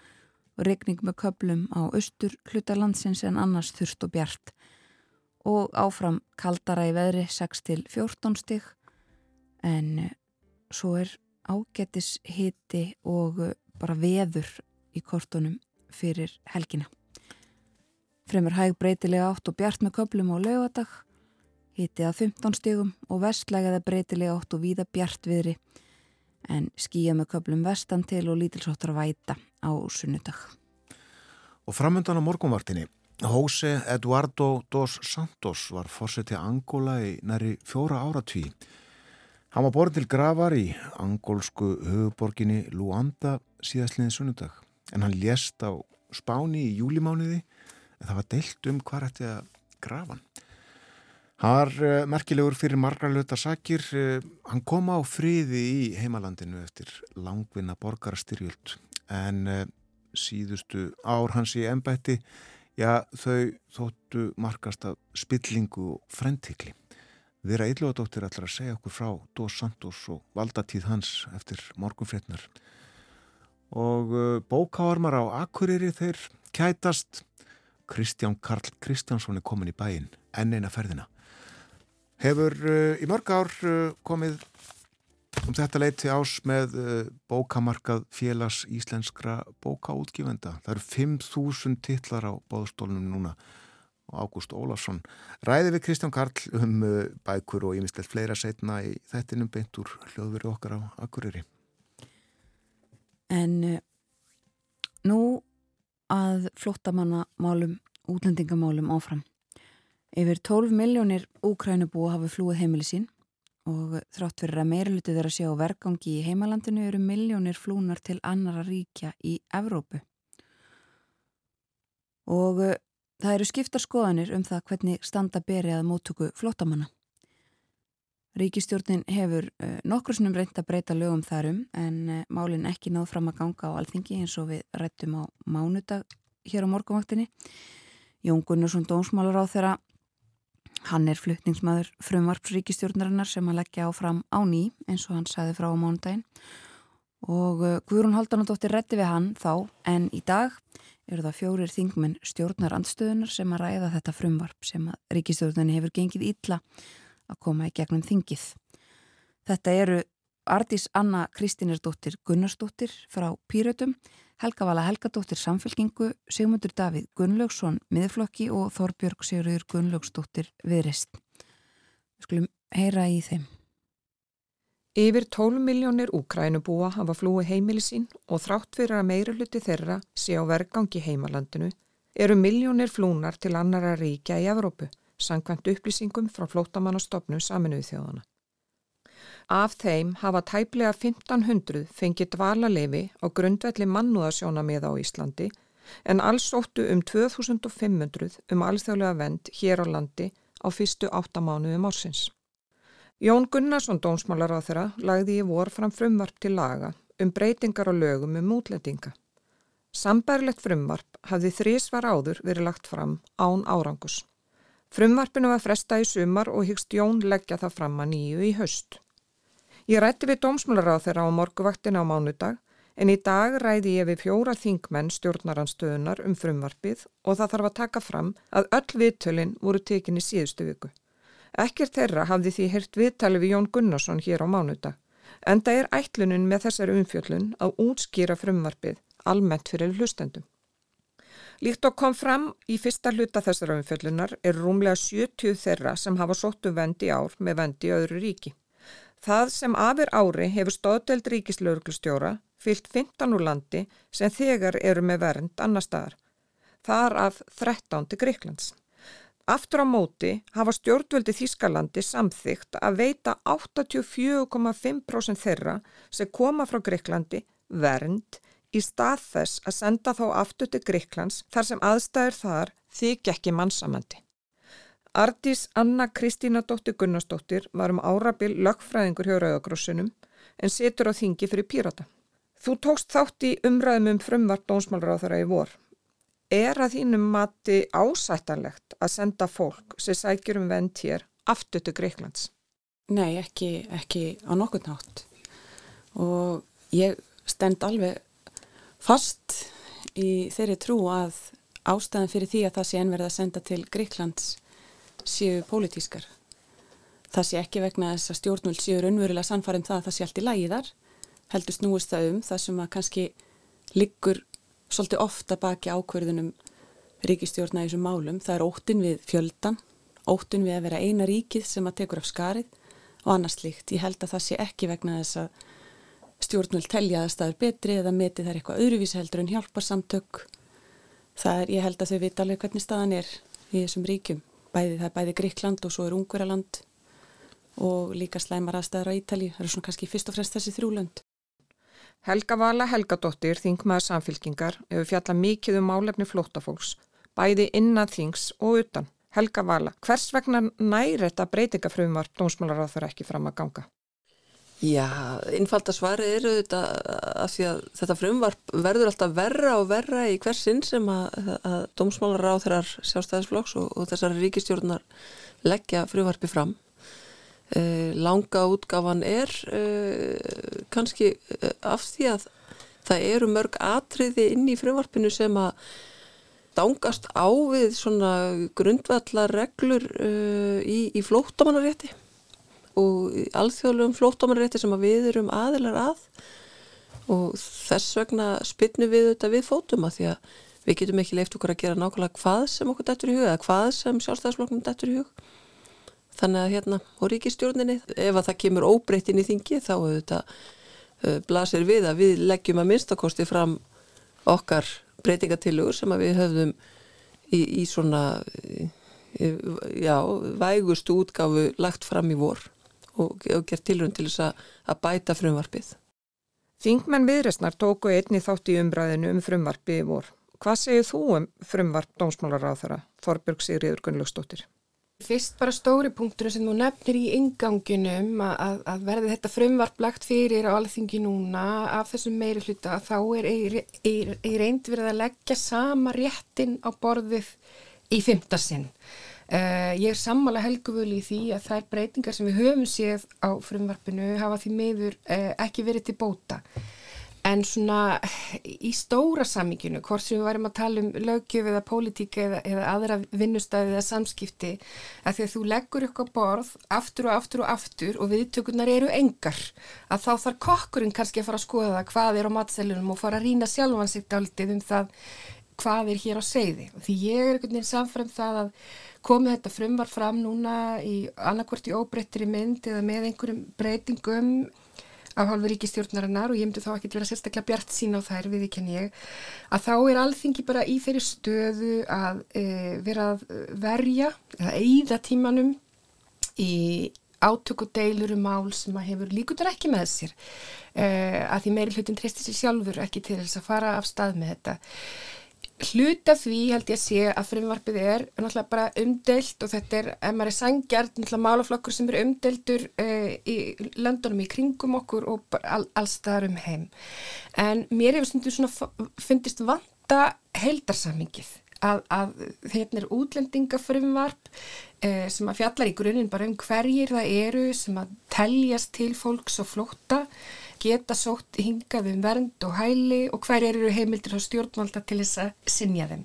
[SPEAKER 3] og regning með köplum á austur hlutalandsins en annars þurft og bjart. Og áfram kaldara í veðri 6 til 14 steg en uh, svo er ágetis hiti og uh, bara veður í kortunum fyrir helgina. Fremur hæg breytilega átt og bjart með köplum á laugadag, hitti að 15 stegum og vestlægaða breytilega átt og víða bjart viðri en skýja með köplum vestan til og lítilsóttar væta á sunnudag.
[SPEAKER 1] Og framöndan á morgunvartinni, Jose Eduardo dos Santos var fórsetið Angola í næri fjóra áratví. Hann var borin til gravar í angolsku höfuborginni Luanda síðastliðin sunnudag en hann lést á spáni í júlimániði en það var deilt um hvað ætti að grafa hann. Hann var uh, merkilegur fyrir margra löta sakir. Uh, hann kom á friði í heimalandinu eftir langvinna borgarstyrjöld en uh, síðustu ár hans í ennbætti, já þau þóttu markast af spillingu og frentikli. Vera Ílluadóttir ætlar að segja okkur frá Dos Santos og valdatíð hans eftir morgunfrétnar og bókáarmar á Akureyri þeir kætast Kristján Karl Kristjánsson er komin í bæin enn eina ferðina hefur uh, í mörg ár uh, komið um þetta leiti ás með uh, bókamarkað félags íslenskra bókaútgifenda það eru 5.000 titlar á bóðstólunum núna og Ágúst Ólafsson ræði við Kristján Karl um bækur og ímestelt fleira setna í þettinum beint úr hljóðveri okkar á Akureyri
[SPEAKER 3] En nú að flottamannamálum, útlendingamálum áfram. Yfir 12 miljónir úkrænubúa hafi flúið heimili sín og þrátt fyrir að meirlutu þeirra sé á vergangi í heimalandinu eru miljónir flúnar til annara ríkja í Evrópu. Og uh, það eru skiptar skoðanir um það hvernig standa berið að móttöku flottamanna. Ríkistjórnin hefur uh, nokkur snum reynd að breyta lögum þarum en uh, málinn ekki náð fram að ganga á alþingi eins og við rættum á mánudag hér á morgunvaktinni. Jón Gunnarsson dómsmálar á þeirra, hann er flutningsmaður frumvarps ríkistjórnarinnar sem að leggja á fram á ný eins og hann sagði frá á mánudaginn og uh, Guðrún Haldanadóttir rætti við hann þá en í dag eru það fjórir þingmenn stjórnarandstöðunar sem að ræða þetta frumvarp sem að ríkistjórnarni hefur gengið ítla að koma í gegnum þingið. Þetta eru Ardís Anna Kristínardóttir Gunnarsdóttir frá Pírötum, Helga Vala Helgadóttir Samfélkingu, Sigmundur Davíð Gunnlaugsson miðflokki og Þorbjörg Sigurður Gunnlaugsdóttir viðrist. Við skulum heyra í þeim.
[SPEAKER 6] Yfir 12 miljónir úkrænubúa hafa flúi heimili sín og þrátt fyrir að meira hluti þeirra sé á vergangi heimalandinu eru miljónir flúnar til annara ríkja í Evrópu sangkvæmt upplýsingum frá flótamannastofnum saminuðu þjóðana. Af þeim hafa tæplega 1500 fengið dvalalefi á grundvelli mannúðasjónamiða á Íslandi en alls óttu um 2500 um alþjóðlega vend hér á landi á fyrstu áttamánuðum ársins. Jón Gunnarsson dómsmálar á þeirra lagði í vor fram frumvarp til laga um breytingar á lögum um útlendinga. Sambærlegt frumvarp hafði þrísvar áður verið lagt fram án árangus. Frumvarpinu var fresta í sumar og hyggst Jón leggja það fram að nýju í höst. Ég rætti við dómsmálaráð þeirra á morguvaktina á mánudag en í dag ræði ég við fjóra þingmenn stjórnaranstöðunar um frumvarpið og það þarf að taka fram að öll viðtölinn voru tekinni síðustu viku. Ekkert þeirra hafði því hirt viðtali við Jón Gunnarsson hér á mánudag en það er ætlunin með þessari umfjöllun að útskýra frumvarpið almennt fyrir hlustendum. Líkt og kom fram í fyrsta hluta þessara umfjöllunar er rúmlega 70 þeirra sem hafa sóttu vendi ár með vendi öðru ríki. Það sem afir ári hefur stóðdelt ríkislauglustjóra fyllt 15 úr landi sem þegar eru með vernd annar staðar. Þar af 13 til Greiklands. Aftur á móti hafa stjórnvöldi Þískalandi samþygt að veita 84,5% þeirra sem koma frá Greiklandi vernd í stað þess að senda þá aftur til Greiklands þar sem aðstæður þar þykja ekki mannsamandi. Ardís Anna Kristínadóttir Gunnarsdóttir var um árabil lögfræðingur hjá Rauðagrossunum en setur á þingi fyrir pírata. Þú tókst þátt í umræðum um frumvart dónsmálráðara í vor. Er að þínum mati ásættanlegt að senda fólk sem sækjur um vend hér aftur til Greiklands?
[SPEAKER 7] Nei, ekki, ekki á nokkur nátt og ég stend alveg fast í þeirri trú að ástæðan fyrir því að það sé enverð að senda til Greiklands séu pólitískar. Það sé ekki vegna þess að stjórnvöld séu raunverulega sannfarið um það að það sé allt í lagi þar. Heldur snúist það um það sem að kannski liggur svolítið ofta baki ákverðunum ríkistjórna í þessum málum. Það er óttin við fjöldan, óttin við að vera eina ríkið sem að tekur af skarið og annars líkt. Ég held að það sé ekki vegna þess að stjórnvöld telja að staður betri eða meti þær eitthvað öðruvísi heldur en hjálparsamtök. Það er, ég held að þau vita alveg hvernig staðan er í þessum ríkjum. Bæði, það er bæði Gríkland og svo er Ungveraland og líka slæmar aðstæðar á Ítali. Það eru svona kannski fyrst og fremst þessi þrjúlönd.
[SPEAKER 6] Helga Vala Helgadóttir, þingmaður samfylkingar, hefur fjallað mikið um málefni flótafólks, bæði innan þings og utan. Helga Vala, hvers vegna næri þetta breytingafrumvart dónsmálar á þar ekki fram að ganga?
[SPEAKER 8] Já, innfalda svari eru þetta að því að þetta frumvarp verður alltaf verra og verra í hversinn sem að, að dómsmálar á þeirrar sjálfstæðisflokks og, og þessari ríkistjórnar leggja frumvarpi fram. Uh, langa útgáfan er uh, kannski uh, af því að það eru mörg atriði inn í frumvarpinu sem að dangast á við svona grundvallar reglur í, í flóttamannarétti og alþjóðlegum flóttamannarétti sem við erum aðilar að. Og þess vegna spinnum við þetta við fótum að því að við getum ekki leift okkur að gera nákvæmlega hvað sem okkur dættur í hug eða hvað sem sjálfstæðisflokknum dættur í hug. Þannig að hérna og ríkistjórninni ef að það kemur óbreytin í þingi þá þetta uh, blasir við að við leggjum að minnstakosti fram okkar breytingatillugur sem að við höfðum í, í svona já, vægustu útgáfu lagt fram í vor og, og gert tilrönd til þess að, að bæta frumvarpið.
[SPEAKER 6] Þingmenn viðresnar tóku einni þátt í umræðinu um frumvarpið í vor. Hvað segir þú um frumvarp dómsmálar á þeirra, Þorbjörg Sigriður Gunnlaugstóttir?
[SPEAKER 9] Fyrst bara stóri punktur sem þú nefnir í inganginum að, að verði þetta frumvarp lagt fyrir á alþingi núna af þessum meiri hluta þá er í reynd verið að leggja sama réttin á borðið í fymtasinn. Uh, ég er sammála helguvölu í því að þær breytingar sem við höfum séð á frumvarpinu hafa því meður uh, ekki verið til bóta. En svona í stóra samíkjunu, hvort sem við varum að tala um lögjöf eða pólitíka eða, eða aðra vinnustæði eða samskipti, að því að þú leggur ykkur borð aftur og aftur og aftur og viðtökurnar eru engar, að þá þarf kokkurinn kannski að fara að skoða hvað er á matselunum og fara að rýna sjálfansikt aldrei um það hvað er hér á segði. Því ég er einhvern veginn samfram það að komið þetta frumvar fram núna í annarkvort í óbreyttri mynd eða með einhverjum breytingum af hálfu ríkistjórnarinnar og ég myndi þá ekki vera sérstaklega bjart sín á þær við ekki en ég að þá er alþingi bara í þeirri stöðu að e, vera að verja eða eigða tímanum í átök og deilur um mál sem að hefur líkutur ekki með sér. E, að því meiri hlutin tristir sér sjálfur ekki til þess að fara af stað með þetta hluta því held ég að sé að frumvarpið er náttúrulega bara umdelt og þetta er, ef maður er sangjart, náttúrulega málaflokkur sem er umdeltur uh, í löndunum í kringum okkur og all, allstaðar um heim. En mér hefur stundu svona fundist vanta heldarsamingið að, að hérna er útlendingafrumvarp uh, sem að fjallar í grunin bara um hverjir það eru sem að teljast til fólks og flótta geta sótt hingað um vernd og hæli og hver eru heimildir á stjórnvalda til þess að sinja þeim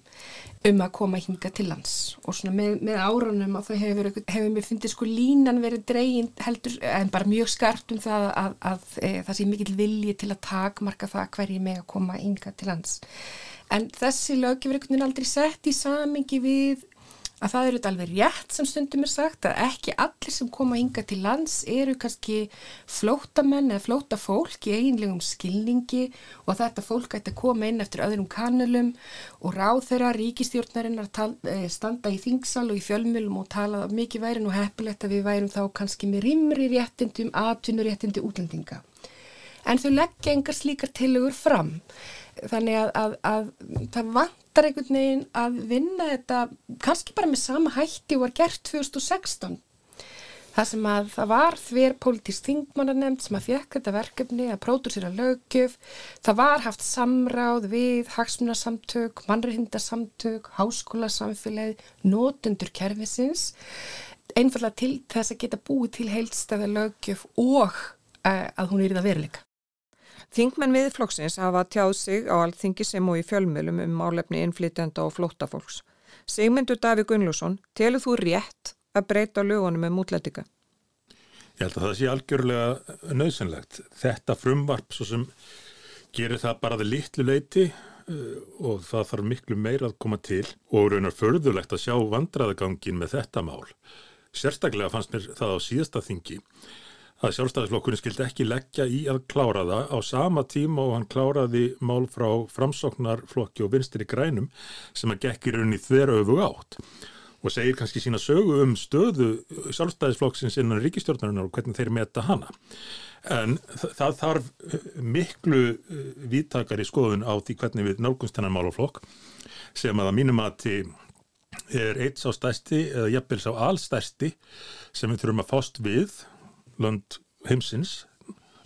[SPEAKER 9] um að koma hinga til lands. Og svona með, með árunum að það hefur, hefur mér fyndið sko línan verið dregin heldur en bara mjög skarpt um það að, að, e, það sé mikill vilji til að takmarka það hverji með að koma hinga til lands. En þessi lögjum er veginn aldrei sett í samingi við að það eru þetta alveg rétt sem stundum er sagt að ekki allir sem koma hinga til lands eru kannski flótamenn eða flóta fólk í eiginlegum skilningi og að þetta fólk ætti að koma inn eftir öðrum kanalum og ráð þeirra ríkistjórnarinnar eh, standa í þingsal og í fjölmjölum og tala mikið væri nú heppilegt að við værum þá kannski með rimri réttindum, atvinnuréttindi útlendinga. En þau leggja engar slíkar tilugur fram þannig að, að, að það vantar einhvern veginn að vinna þetta kannski bara með sama hætti og var gert 2016 það sem að það var þver politísk þingmannanemnd sem að fjekk þetta verkefni að pródúsera lögjöf það var haft samráð við hagsmunarsamtök, mannrehindarsamtök háskólasamfélagi notendur kerfisins. Einfallega til þess að geta búið til heilstæða lögjöf og uh, að hún er í það veruleika
[SPEAKER 6] Þingmenn viðflokksins hafa tjáð sig á allþingi sem og í fjölmjölum um álefni innflytjanda og flóttafólks. Sigmundur Davík Gunnlússon, telur þú rétt að breyta lögunum um útlætika?
[SPEAKER 10] Ég held að það sé algjörlega nöðsynlegt. Þetta frumvarp svo sem gerir það bara það litlu leiti uh, og það þarf miklu meira að koma til og raunar förðulegt að sjá vandraðagangin með þetta mál. Sérstaklega fannst mér það á síðasta þingi að sjálfstæðisflokkurinn skildi ekki leggja í að klára það á sama tíma og hann kláraði mál frá framsóknarflokki og vinstir í grænum sem að gekkir unni þverja öfu átt og segir kannski sína sögu um stöðu sjálfstæðisflokksins innan ríkistjórnarinnar og hvernig þeir meta hana. En það þarf eh, miklu eh, vítakar í skoðun á því hvernig við nálgumst hennar málaflokk sem að að mínum að til er eitt sá stærsti eða jafnvel sá allstærsti sem við þurfum að fást við lönd heimsins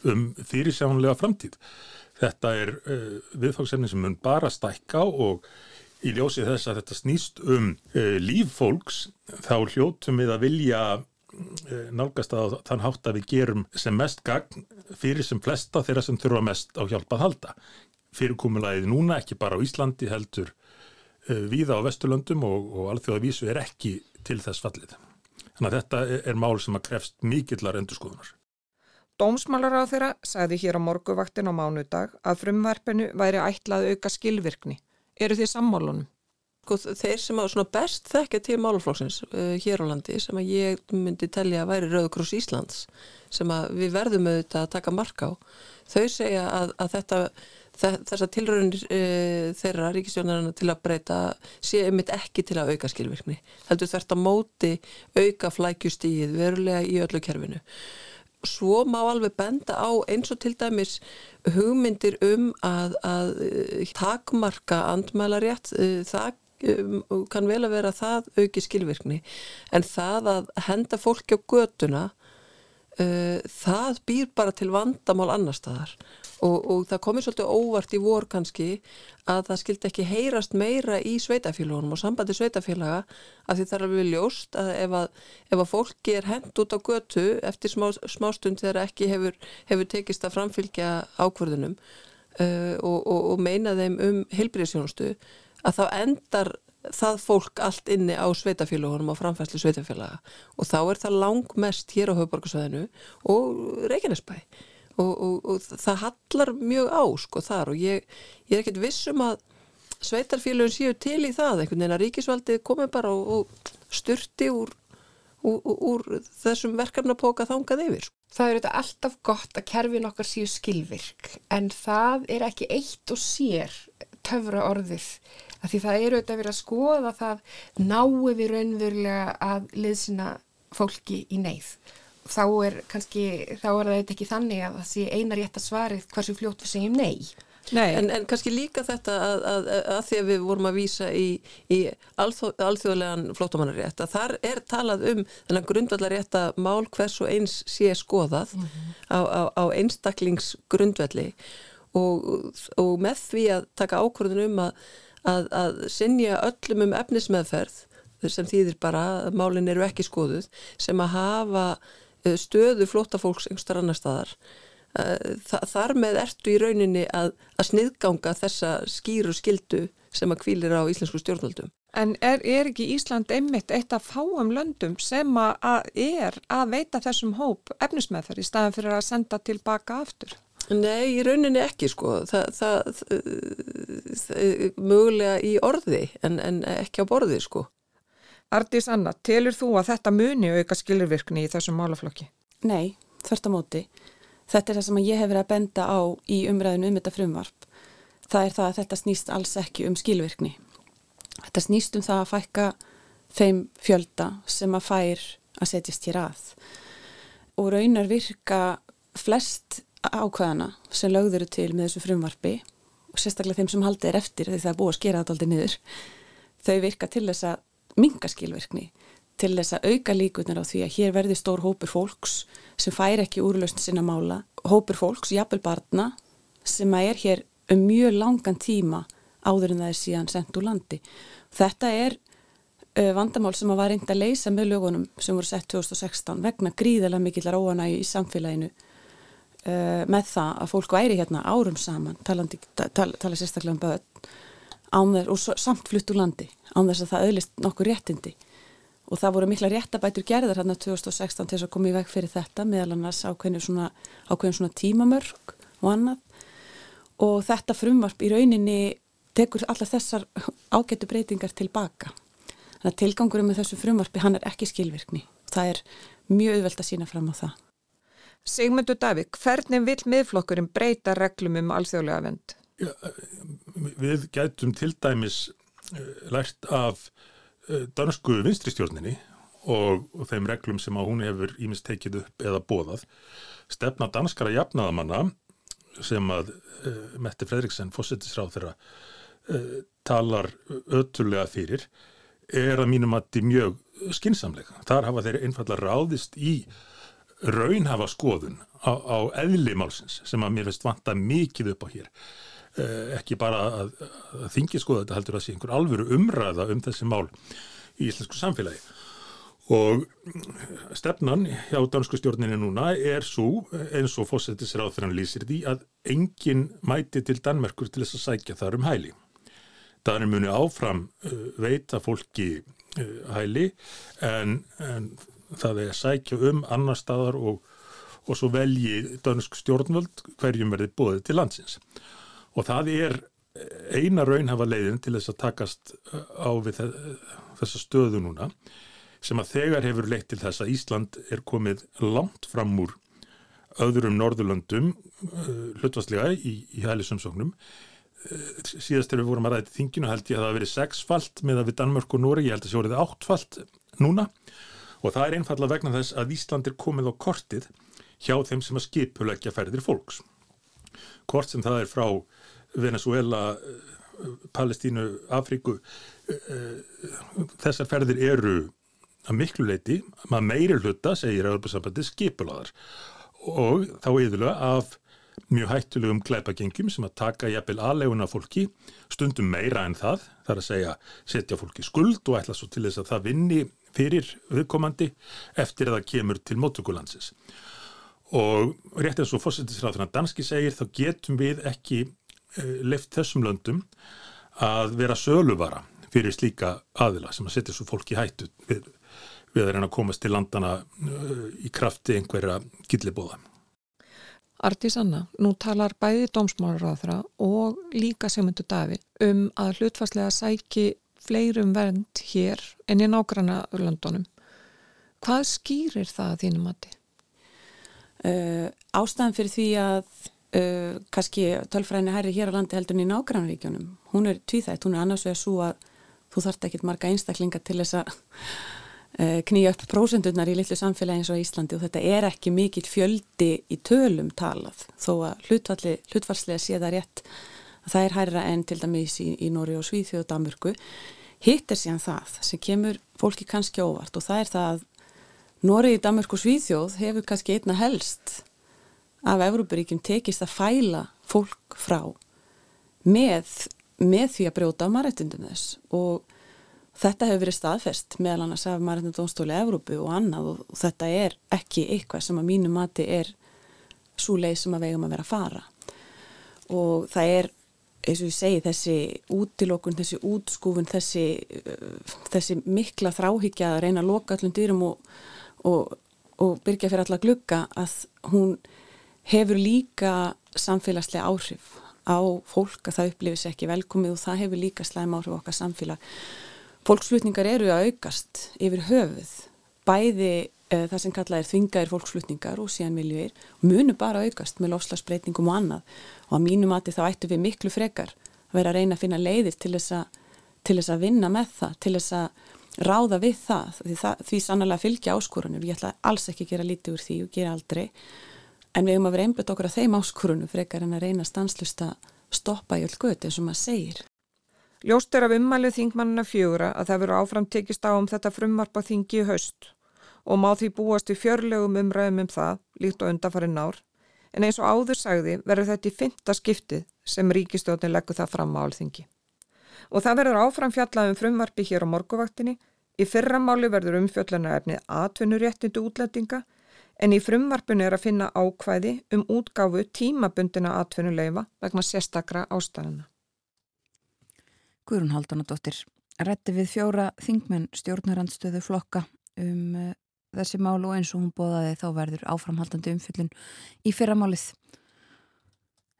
[SPEAKER 10] um fyrirsjánlega framtíð. Þetta er uh, viðfangsefni sem mun bara stækka og í ljósið þess að þetta snýst um uh, líf fólks þá hljótum við að vilja uh, nálgast að þann hátt að við gerum sem mest gagn fyrir sem flesta þeirra sem þurfa mest á hjálpað halda. Fyrirkomulæðið núna ekki bara á Íslandi heldur víða á Vesturlöndum og, og alþjóðavísu er ekki til þess fallið. Þannig að þetta er mál sem að krefst mikillar endurskoðunar.
[SPEAKER 6] Dómsmálar á þeirra sagði hér á morguvaktin á mánudag að frumverfinu væri ætlað auka skilvirkni. Eru því sammálunum?
[SPEAKER 8] Sko, þeir sem á best þekkja til máluflóksins uh, hér á landi sem að ég myndi tellja að væri Rauðkross Íslands sem að við verðum auðvitað að taka marka á. Þau segja að, að þetta þessar tilröðunir e, þeirra ríkistjónarinn til að breyta sé einmitt ekki til að auka skilvirkni heldur þvert að móti auka flækjustíð verulega í öllu kerfinu. Svo má alveg benda á eins og til dæmis hugmyndir um að, að e, takmarka andmælarétt e, það um, kann vel að vera það auki skilvirkni. En það að henda fólki á göduna uh, það býr bara til vandamál annar staðar og, og það komir svolítið óvart í vor kannski að það skildi ekki heyrast meira í sveitafélagunum og sambandi sveitafélaga að því það er alveg ljóst að ef að, ef að fólki er hend út á götu eftir smá, smástund þegar ekki hefur, hefur tekist að framfylgja ákvörðunum uh, og, og, og meina þeim um heilbríðsjónustu að þá endar það fólk allt inni á sveitafélagunum á framfæslu sveitafélaga og þá er það langmest hér á höfuborgarsvæðinu og Reykjanesbæ og, og, og það hallar mjög á sko þar og ég, ég er ekkert vissum að sveitarfélagin séu til í það einhvern veginn að ríkisvaldið komi bara og, og styrti úr, úr, úr þessum verkefnapóka þangað yfir.
[SPEAKER 9] Það er þetta alltaf gott að kerfin okkar séu skilvirk en það er ekki eitt og sér töfra orðið að því það eru þetta að vera að skoða það náu við raunverulega að liðsina fólki í neyð þá er kannski, þá er það ekki þannig að það sé eina rétt að svarið hversu fljótt við segjum nei.
[SPEAKER 8] Nei. En, en kannski líka þetta að, að, að því að við vorum að vísa í, í alþjóð, alþjóðlegan flóttamannarétt að þar er talað um þennan grundvallarétt að mál hvers og eins sé skoðað mm -hmm. á, á, á einstaklingsgrundvalli og, og með því að taka ákvörðun um að, að sinja öllum um efnismeðferð sem þýðir bara að málinn eru ekki skoðuð sem að hafa stöðu flótafólks einhverstar annar staðar eh, þar með ertu í rauninni að, að sniðganga þessa skýru skildu sem að kvílir á íslensku stjórnvöldum.
[SPEAKER 6] En er, er ekki Ísland einmitt eitt af fáum löndum sem að er að veita þessum hóp efnismæðferð í staðan fyrir að senda tilbaka aftur?
[SPEAKER 8] Nei, í rauninni ekki sko, það, það, það, mögulega í orði en, en ekki á borði sko.
[SPEAKER 6] Ardís Anna, telur þú að þetta muni auka skilurvirkni í þessum málaflokki?
[SPEAKER 7] Nei, þvert á móti. Þetta er það sem ég hef verið að benda á í umræðinu um þetta frumvarp. Það er það að þetta snýst alls ekki um skilvirkni. Þetta snýst um það að fækka þeim fjölda sem að fær að setjast hér að. Og raunar virka flest ákvæðana sem lögður til með þessu frumvarpi og sérstaklega þeim sem haldið er eftir því það er búið að skera þetta aldrei niður. Þau virka til þess að minga skilvirkni til þess að auka líkunar á því að hér verði stór hópur fólks sem fær ekki úrlausn sinna mála, hópur fólks, jafnvel barna, sem að er hér um mjög langan tíma áður en það er síðan sendt úr landi. Þetta er uh, vandamál sem að var reynd að leysa með lögunum sem voru sett 2016 vegna gríðilega mikillar óanægi í samfélaginu uh, með það að fólk væri hérna árum saman, tala, tala sérstaklega um börn, þess, og samt flutt úr landi, án þess að það öðlist nokkur réttindi og það voru mikla réttabætur gerðar hérna 2016 til þess að koma í veg fyrir þetta meðal annars ákveðin svona, svona tímamörk og annað og þetta frumvarp í rauninni tekur allar þessar ágættu breytingar tilbaka. Þannig að tilgangurum með þessu frumvarpi hann er ekki skilvirkni. Það er mjög auðvelt að sína fram á það.
[SPEAKER 6] Sigmundur Davík, hvernig vil miðflokkurinn breyta reglum um alþjóðlega vend?
[SPEAKER 10] Við gætum til dæmis eh, lært af eh, dansku vinstristjórninni og, og þeim reglum sem að hún hefur ímest tekið upp eða bóðað. Stefna danskara jafnaðamanna sem að uh, Mette Fredriksen, fósettisráð þeirra, uh, talar ötulega fyrir, er að mínum að þetta er mjög skinsamlega. Þar hafa þeir einfallega ráðist í raunhafa skoðun á, á eðli málsins sem að mér finnst vanta mikið upp á hér. Uh, ekki bara að, að þingi skoða þetta heldur að sé einhver alvöru umræða um þessi mál í íslensku samfélagi og stefnan hjá dansku stjórninni núna er svo eins og fósettisráð fyrir hann lýsir því að enginn mæti til Danmerkur til þess að sækja þar um hæli. Danir muni áfram uh, veita fólki uh, hæli en, en það er sækja um annar staðar og, og svo velji dansk stjórnvöld hverjum verði bóðið til landsins. Og það er eina raunhafa leiðin til þess að takast uh, á við þessa stöðu núna sem að þegar hefur leitt til þess að Ísland er komið langt fram úr öðrum Norðurlöndum uh, hlutvastlega í, í hælisumsóknum. Uh, síðast þegar við vorum að ræða til þinginu held ég að það hafi verið sexfalt með að við Danmörk og Nóri, ég held að það sé orðið áttfalt núna. Og það er einfallega vegna þess að Ísland er komið á kortið hjá þeim sem að skipulegja ferðir fólks. Kort sem það er frá Venezuela Palestínu, Afríku þessar ferðir eru að miklu leiti, maður meiri hluta segir að Örbjörnsambandi skipulaðar og þá yfirlega af mjög hættulegum glæpagengjum sem að taka jafnvel aðleguna fólki stundum meira en það, þar að segja setja fólki skuld og ætla svo til þess að það vinni fyrir viðkomandi eftir að það kemur til móttökulansis og rétt eins og fósittisráðurna danski segir þá getum við ekki leift þessum löndum að vera söluvara fyrir slíka aðila sem að setja svo fólki hættu við við að reyna að komast til landana uh, í krafti einhverja gillibóða.
[SPEAKER 6] Artís Anna, nú talar bæði dómsmálaráðra og líka semundu Davi um að hlutfarslega sæki fleirum vernd hér en í nágranna Örlandunum. Hvað skýrir það að þínum mati?
[SPEAKER 7] Uh, ástæðan fyrir því að uh, kannski tölfræðinni herri hér á landi heldur en í nágrannríkjónum, hún er tvíþætt, hún er annars vegar svo að þú þart ekki marga einstaklinga til þess að Eh, knýja upp prósendunar í litlu samfélagi eins og Íslandi og þetta er ekki mikill fjöldi í tölum talað þó að hlutvarslega sé það rétt að það er hærra enn til dæmis í, í Nóri og Svíþjóð og Danmörku. Hitt er síðan það sem kemur fólki kannski óvart og það er það að Nóri, Danmörku og Svíþjóð hefur kannski einna helst af Európaríkjum tekist að fæla fólk frá með, með því að brjóta á marættindum þess. Og Þetta hefur verið staðfest meðal annars af Marðin Dónstóli Evrópu og annað og þetta er ekki eitthvað sem að mínu mati er svo leið sem að vegum að vera að fara. Og það er, eins og ég segi, þessi útilokun, þessi útskúfun, þessi, uh, þessi mikla þráhyggja að reyna að loka allum dýrum og, og, og byrja fyrir alla glugga að hún hefur líka samfélagslega áhrif á fólk að það upplifis ekki velkomið og það hefur líka slæm áhrif okkar samfélag. Fólksflutningar eru að aukast yfir höfuð. Bæði uh, það sem kallað er þvingaðir fólksflutningar og síðan miljúir munu bara aukast með lofslagsbreytingum og annað. Og að mínu mati þá ættu við miklu frekar að vera að reyna að finna leiðir til þess að, til þess að vinna með það, til þess að ráða við það, því, það, því sannlega fylgja áskorunum, ég ætla alls ekki að gera lítið úr því og gera aldrei en við höfum að vera einbjöðt okkur að þeim áskorunum frekar en að reyna stanslust að stoppa í öll göti eins og maður segir.
[SPEAKER 6] Ljóst er af ummælið þingmannina fjögura að það veru áfram tekist á um þetta frumvarpa þingi í haust og má því búast í fjörlegum umræðum um það, líkt og undarfarið nár, en eins og áður sagði verður þetta í fymta skiptið sem ríkistjóðin leggur það fram á alþingi. Og það verður áfram fjallað um frumvarpi hér á morguvaktinni, í fyrramáli verður umfjöllana efnið atvinnuréttindu útlendinga, en í frumvarpinu er að finna ákvæði um útgáfu tímabundina atvinnuleifa vegna sérstakra ástæðana.
[SPEAKER 3] Guðrún Haldunadóttir rætti við fjóra þingmenn stjórnarandstöðu flokka um uh, þessi mál og eins og hún bóðaði þá verður áframhaldandi umfyllun í fyrramálið.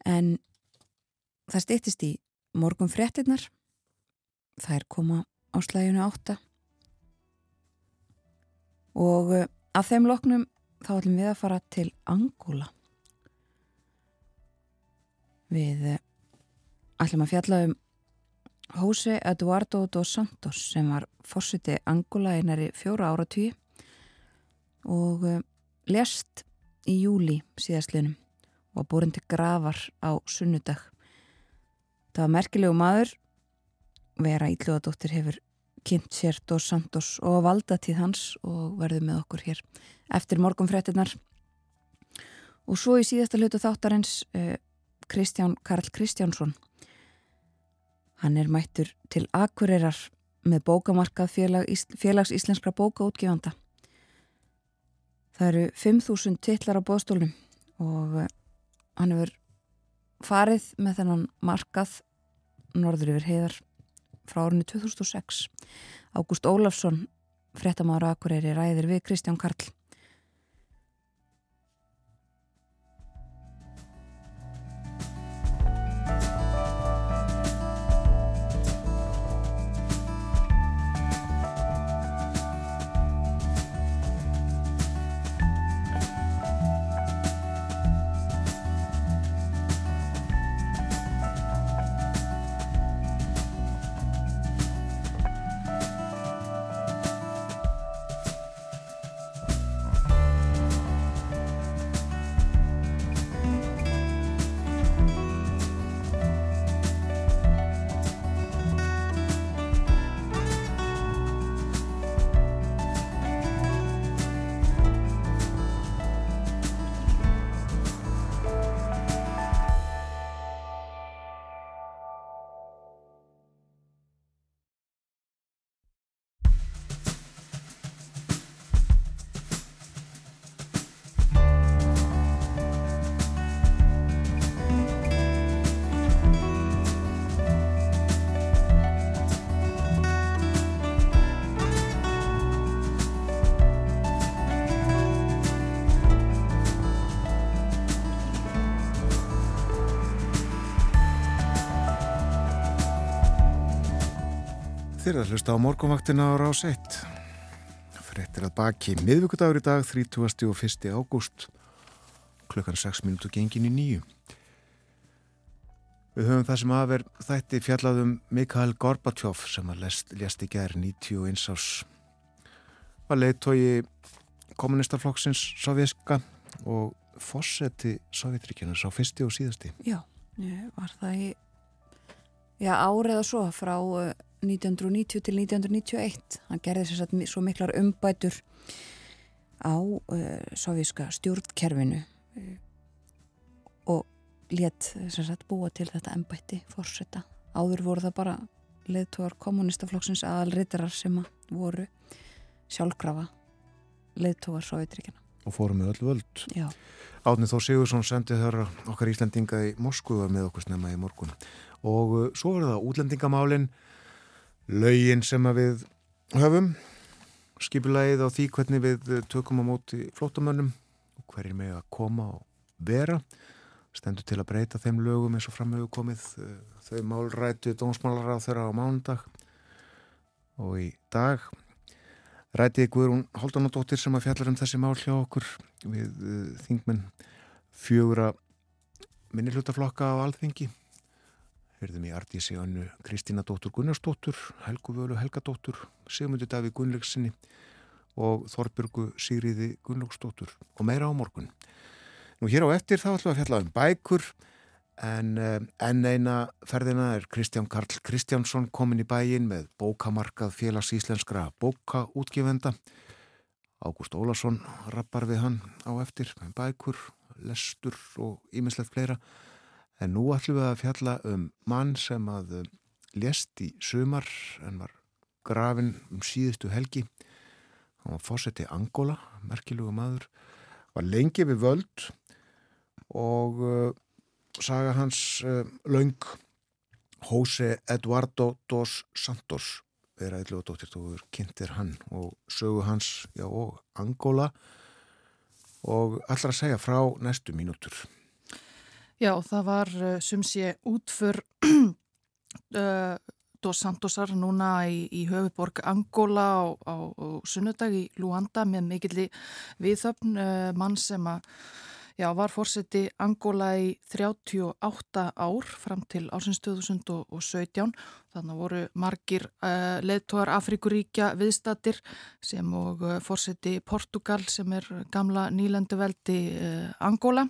[SPEAKER 3] En það stýttist í morgun fréttinnar. Það er koma á slæjunu átta. Og uh, af þeim loknum þá ætlum við að fara til Angóla. Við uh, ætlum að fjalla um Jose Eduardo dos Santos sem var fórsiti Angóla einari fjóra ára tíu og uh, lest í júli síðastlinum og búin til gravar á sunnudag. Það var merkilegu maður vera ílluðadóttir hefur kynnt sér Dos Santos og valdatíð hans og verður með okkur hér eftir morgunfrettinnar og svo í síðasta hlutu þáttarins uh, Kristján Karl Kristjánsson. Hann er mættur til Akureyrar með bókamarkað félag, félags íslenskra bókaútgefanda. Það eru 5.000 titlar á bóðstólum og uh, hann hefur farið með þennan markað norður yfir heiðar frá árunni 2006 Ágúst Ólafsson fréttamára Akureyri ræðir við Kristján Karl
[SPEAKER 1] Er að hlusta á morgunvaktina á rás 1. Frettir að baki miðvíkudagur í dag, 30. og 1. ágúst, klukkan 6 minútu gengin í nýju. Við höfum það sem aðver þætti fjallaðum Mikael Gorbachev sem að lest, lest í gerð 91 ás. Var leiðtói kommunistaflokksins sovjerska og fósetti sovjetríkjana sá fyrsti og síðasti.
[SPEAKER 3] Já, var það í já, árið og svo frá 1990 til 1991 hann gerði sér satt svo miklar umbætur á uh, sovíska stjórnkerfinu uh, og let sér satt búa til þetta embætti fórsetta. Áður voru það bara leðtóar kommunistaflokksins aðalritarar sem voru sjálfkrafa leðtóar Sovjetríkjana.
[SPEAKER 1] Og fórum með öll völd.
[SPEAKER 3] Já.
[SPEAKER 1] Átnið Þór Sigursson sendið þar okkar Íslandinga í Moskvu var með okkur snemma í morgun. Og svo var það útlendingamálinn laugin sem við höfum skipulagið á því hvernig við tökum á móti flótamönnum og hverjir með að koma og vera. Stendur til að breyta þeim lögum eins og framhauðu komið þau málrættu dónsmálar á þeirra á mánundag og í dag ræti Guðrún Haldunadóttir sem að fjallar um þessi mál hjá okkur við uh, þingmenn fjögura minnihlutaflokka á alþingi Hörðum í Artísi önnu Kristína dóttur Gunnarsdóttur, Helgu Völu Helgadóttur, Sigmundur Daví Gunnleiksinni og Þorbjörgu Sigriði Gunnlaugsdóttur og meira á morgun. Nú hér á eftir þá ætlum við að fjalla um bækur en uh, enn eina ferðina er Kristján Karl Kristjánsson komin í bæin með bókamarkað félags íslenskra bókaútgifenda. Ágúst Ólason rappar við hann á eftir með bækur, lestur og ímislegt fleira. En nú ætlum við að fjalla um mann sem að um, lést í sumar en var grafin um síðustu helgi. Hann var fósetti Angola, merkiluga maður, var lengi við völd og uh, saga hans uh, laung Jose Eduardo dos Santos er aðeinslega dóttir tóður kynntir hann og sögu hans já, og Angola og allra að segja frá næstu mínútur.
[SPEAKER 11] Já, það var uh, sumsi útför uh, Dos Santosar núna í, í höfuborg Angola á, á, á sunnudag í Luanda með mikilli viðöfn uh, mann sem að Já, var fórseti Angola í 38 ár fram til ásins 2017. Þannig voru margir uh, leðtóðar Afrikuríkja viðstatir sem og uh, fórseti Portugal sem er gamla nýlenduveldi uh, Angola.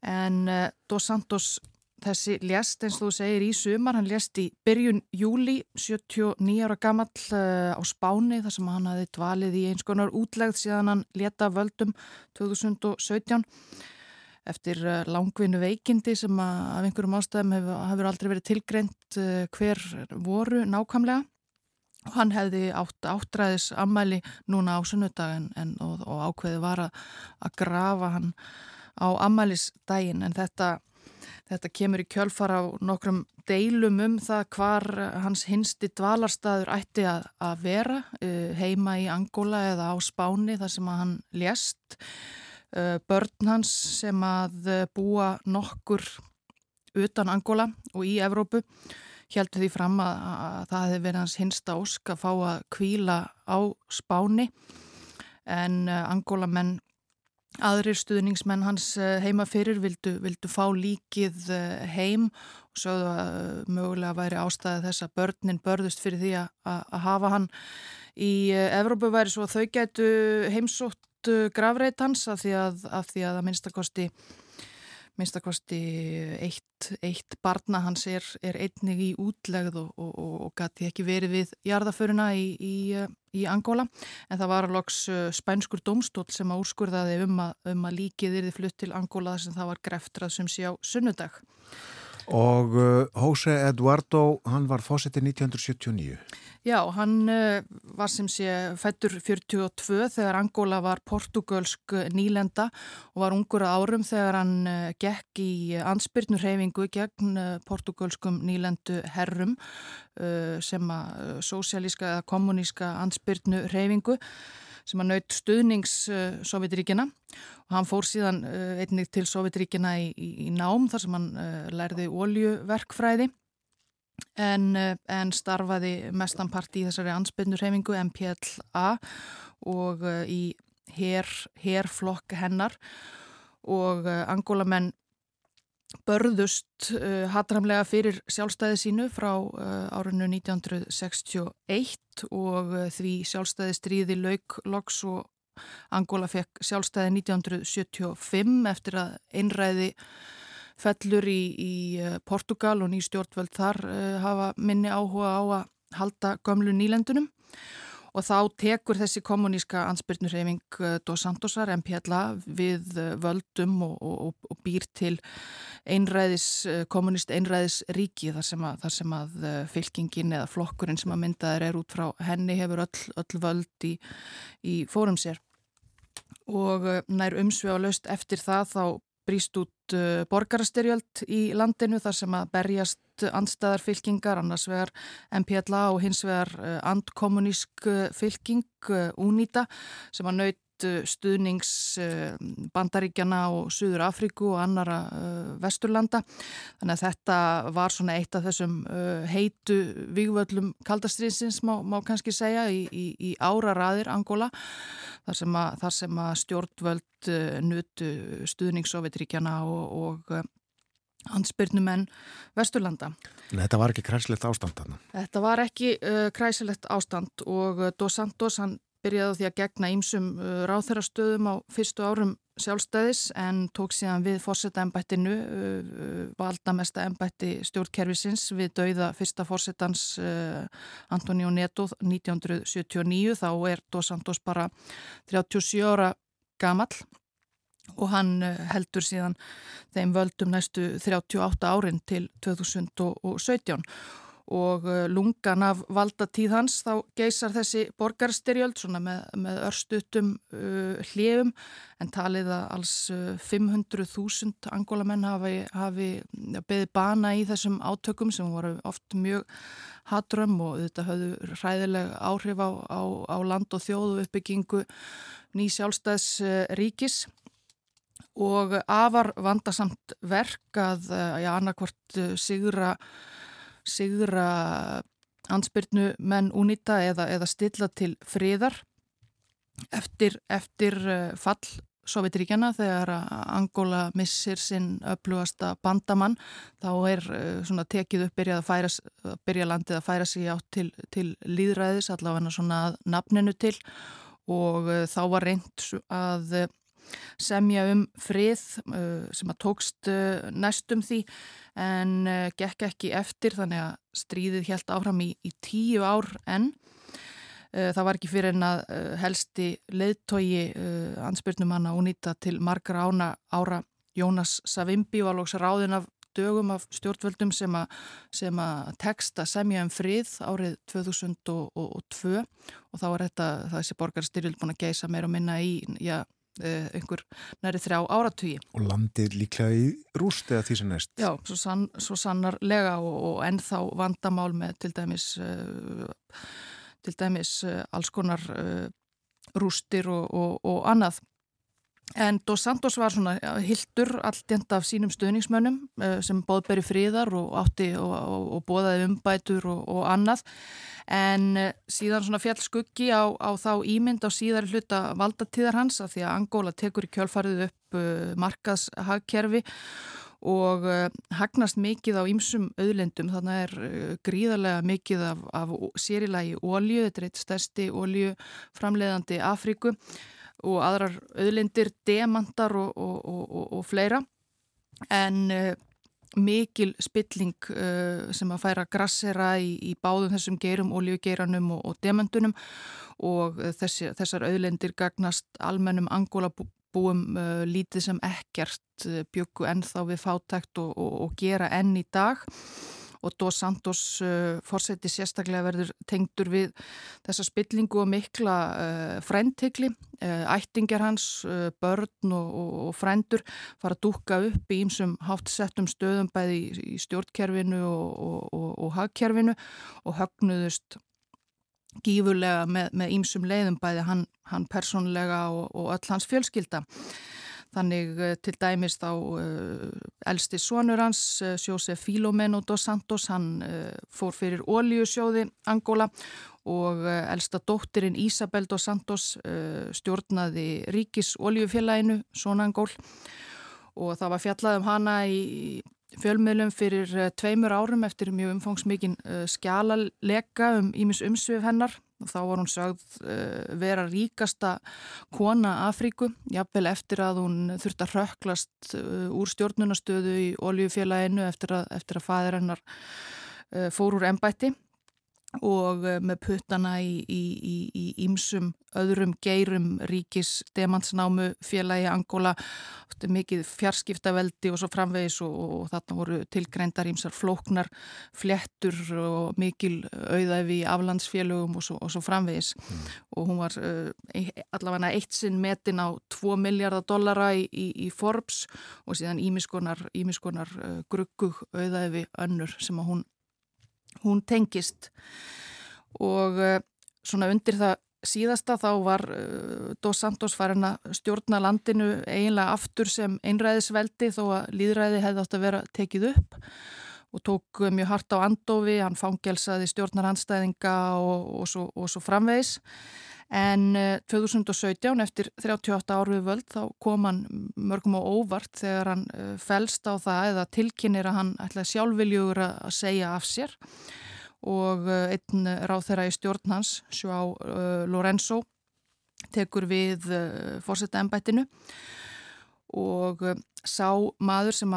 [SPEAKER 11] En Dos Santos þessi lést eins og þú segir í sumar, hann lést í byrjun júli 79 ára gamall uh, á Spáni þar sem hann hafi dvalið í eins konar útlegð síðan hann leta völdum 2017 eftir uh, langvinnu veikindi sem að, af einhverjum ástæðum hefur, hefur aldrei verið tilgreint uh, hver voru nákvæmlega. Og hann hefði átt áttræðis ammæli núna á sunnudagin en, og, og ákveði var að, að grafa hann á ammælisdægin en þetta Þetta kemur í kjölfar á nokkrum deilum um það hvar hans hinsti dvalarstaður ætti að, að vera uh, heima í Angola eða á Spáni þar sem hann lést. Uh, börn hans sem að búa nokkur utan Angola og í Evrópu heldur því fram að, að það hefði verið hans hinsta ósk að fá að kvíla á Spáni en uh, Angola menn Aðrir stuðningsmenn hans eh, heima fyrir vildu, vildu fá líkið eh, heim og sögðu að eh, mögulega væri ástæðið þess að börnin börðust fyrir því að, að hafa hann. Í Evrópu væri svo þau gætu heimsótt gravreit hans af því að að, að minnstakosti minnstakosti eitt, eitt barna hans er, er einnig í útlegð og, og, og, og gæti ekki verið við jarðaföruna í, í, í Angola en það var alvoks uh, spænskur domstól sem að úrskurðaði um að, um að líkið yfir flutt til Angola þess að það var greftrað sem sé á sunnudag.
[SPEAKER 1] Og uh, Jose Eduardo, hann var fósettið 1979.
[SPEAKER 11] Já, hann uh, var sem sé fættur 42 þegar Angola var portugalsk nýlenda og var ungur árum þegar hann uh, gekk í ansbyrnurhefingu gegn portugalskum nýlendu herrum sem að sósialíska eða kommuníska ansbyrnurhefingu sem að naut stuðnings uh, Sovjetríkina og hann fór síðan uh, einnig til Sovjetríkina í, í, í nám þar sem hann uh, lærði óljuverkfræði en, en starfaði mestanpart í þessari ansbyrnurhefingu MPLA og í herflokk hennar. Og angólamenn börðust uh, hatramlega fyrir sjálfstæði sínu frá uh, árinu 1961 og uh, því sjálfstæði stríði lauk loks og Angola fekk sjálfstæði 1975 eftir að einræði fellur í, í Portugal og ný stjórnvöld þar hafa minni áhuga á að halda gömlu nýlendunum og þá tekur þessi kommuníska ansbyrnurhefing eh, Dos Santosar, MPLA, við eh, völdum og, og, og býr til einræðis, eh, kommunist einræðis ríki þar sem að, þar sem að fylkingin eða flokkurinn sem að myndaður er út frá henni hefur öll, öll völd í, í fórum sér. Og nær umsvega löst eftir það þá brýst út uh, borgarastyrjöld í landinu þar sem að berjast andstæðarfylkingar, annars vegar MPLA og hins vegar uh, andkommunísk uh, fylking, UNITA, sem að naut stuðnings uh, bandaríkjana og Suður Afríku og annara uh, vesturlanda. Þannig að þetta var svona eitt af þessum uh, heitu vývöldlum kaldastriðsins má, má kannski segja í, í, í áraraðir Angola þar sem að, þar sem að stjórnvöld nutu stuðningssovjetríkjana og, og hansbyrnumenn Vesturlanda.
[SPEAKER 1] En þetta var ekki kræsilegt ástand þarna?
[SPEAKER 11] Þetta var ekki uh, kræsilegt ástand og uh, Dos Santos hann byrjaði á því að gegna ímsum uh, ráþeirastöðum á fyrstu árum sjálfstæðis en tók síðan við fórseta ennbættinu, uh, valdamesta ennbætti stjórnkerfisins við dauða fyrsta fórsetans uh, Antonio Neto 1979 þá er Dos Santos bara 37 ára gamall og hann heldur síðan þeim völdum næstu 38 árin til 2017 og eh, lungan af valdatíð hans þá geysar þessi borgarstyrjöld með, með örstutum uh, hljefum en talið að alls 500.000 angólamenn hafi, hafi beðið bana í þessum átökum sem voru oft mjög hatrömm og þetta höfðu ræðileg áhrif á, á, á land og þjóðu uppbyggingu ný sjálfstæðs ríkis. Og afar vandasamt verk að já, annarkvort eh, sigra, sigra ansbyrnu menn únýta eða, eða stilla til friðar eftir, eftir eh, fall Sovjetríkjana þegar Angola missir sinn öflugasta bandamann þá er eh, svona tekið upp byrjað að færa, byrja landið að færa sig átt til, til líðræðis allavega svona nafninu til. Og þá var reynd að semja um frið uh, sem að tókst uh, næstum því en uh, gekk ekki eftir þannig að stríðið helt áfram í, í tíu ár enn. Það var ekki fyrir en að helsti leðtogi ansbyrnumanna únýta til margra ána ára Jónas Savimbi var lóks ráðin af dögum af stjórnvöldum sem að, sem að texta semja um frið árið 2002 og þá var þetta þessi borgarstyrjöld búin að geisa meir og minna í, já, einhver næri þrjá áratugi.
[SPEAKER 1] Og landið líklega í rúst eða því sem næst?
[SPEAKER 11] Já, svo, sann, svo sannarlega og, og ennþá vandamál með til dæmis, uh, til dæmis uh, alls konar rústir og, og, og annað. En Dos Santos var svona hildur alltjent af sínum stöðningsmönnum sem bóðberi fríðar og átti og bóðaði umbætur og annað. En eh, síðan svona fjall skuggi á, á þá ímynd á síðar hluta valdatíðar hans að því að Angóla tekur í kjölfarið upp uh, markaðshagkerfi og hagnast mikið á ýmsum auðlendum þannig er uh, gríðarlega mikið af, af sérilagi ólju, þetta er eitt stærsti óljuframleðandi Afríku og aðrar auðlendir, demantar og, og, og, og fleira. En mikil spilling uh, sem að færa grassera í, í báðum þessum geirum, oljugeiranum og, demandunum og þessi, þessar auðlendir gagnast almennum angólabúum uh, lítið sem ekkert uh, byggu ennþá við fátækt og gera enn í dag. og Dos Santos uh, fórseti sérstaklega verður tengdur við þessa spillingu og mikla uh, fræntikli, uh, ættingar hans, börn og, og, og frændur fara að dúka upp í einsum háttsettum stöðum bæði í, stjórnkerfinu og, og hagkerfinu og högnuðust gífurlega með einsum leiðum bæði hann, hann personlega og öll hans fjölskylda. Þannig eh, til dæmis þá uh, elsti sonur hans, uh, Jósef Filomeno dos Santos, hann fór fyrir Óliusjóði Angola og elsta dóttirinn Isabel dos Santos stjórnaði Ríkis Óliufélaginu, Sonangól og það var fjallað um hana í fjölmiðlum fyrir tveimur árum eftir mjög umfangsmikinn skjálalega um Ímis umsvið hennar. Og þá var hún sögð uh, vera ríkasta kona Afríku, jafnvel eftir að hún þurfti að röklast úr stjórnunastöðu í oljufélaginu eftir að, að fæðir hennar fór úr ennbætti og eh, með puttana í ímsum öðrum geirum ríkis demansnámu félagi Angola mikið fjarskiptaveldi og svo framvegis og, og þarna voru tilgreindar ímsar flóknar flettur og mikil auðæfi í aflandsfélögum og svo, og svo framvegis mm. og hún var uh, allavega eitt sinn metin á 2 miljardar dollara í, í, í Forbes og síðan ímiskonar, ímiskonar uh, eh, gruggug auðæfi önnur sem að hún hún tengist. Og uh, svona undir það síðasta þá var uh, Dos Santos farin að stjórna landinu eiginlega aftur sem einræðisveldi þó að líðræði hefði átt að vera tekið upp og tók mjög hart á andofi, hann fangelsaði stjórnarhandstæðinga og, og, svo, og svo framvegis En 2017 eh, eftir 38 árið völd þá kom hann mörgum á óvart þegar hann eh, fælst á það eða tilkynir að hann ætlaði sjálfviljugur að segja af sér. Og eh, einn ráð þeirra í stjórn hans, Sjá Lorenzo, tekur við fórsetta ennbættinu og sá maður sem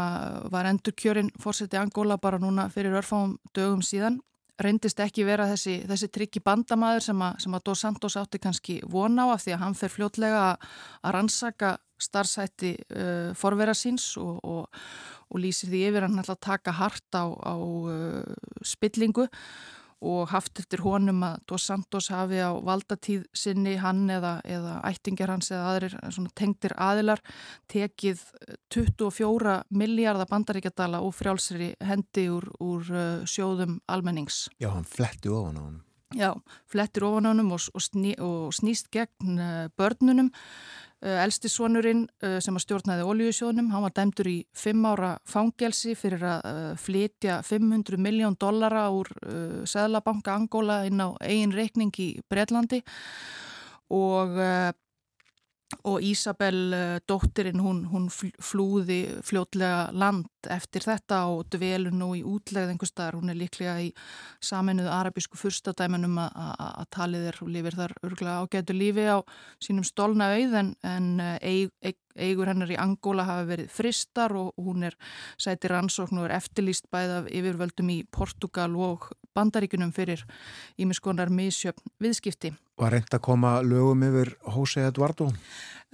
[SPEAKER 11] var endur kjörinn fórseti Angóla bara núna fyrir örfáum dögum síðan reyndist ekki vera þessi, þessi tryggi bandamaður sem sem að Dos Santos átti kannski von á af því að hann fer fljótlega að rannsaka starfsætti uh, forvera síns og, og, og lýsir því yfir hann alltaf taka hart á, á uh, spillingu og haft eftir honum að Dos Santos hafi á valdatíð sinni hann eða, eða ættingar hans eða aðrir tengtir aðilar tekið 24 miljardar bandaríkjadala og frjálsri hendi úr, úr uh, sjóðum almennings.
[SPEAKER 1] Já, hann fletti ofan á hann.
[SPEAKER 11] Já, flettir ofan á hann og, og, sný, og snýst gegn uh, börnunum. Eh, Elstisvonurinn eh, sem að stjórnaði oljusjónum, hann var dæmdur í fimm ára fangelsi fyrir að eh, flytja 500 miljón dollara úr Sæðlabanka Angóla inn á eigin reikning í Breitlandi og og Ísabel eh, dóttirinn hún, hún flúði fljótlega land eftir þetta og dvelur nú í útlegð einhver staðar, hún er líklega í saminuðu arabísku fyrstadæmanum að talið er og lifir þar örgulega ágætu lífi á sínum stolna auð en, en eig, eig, eigur hennar í Angóla hafa verið fristar og hún er sæti rannsókn og er eftirlýst bæð af yfirvöldum í Portugal og Bandaríkunum fyrir ímiskonar misjöfn viðskipti.
[SPEAKER 1] Var reynd að koma lögum yfir Jose Eduardo?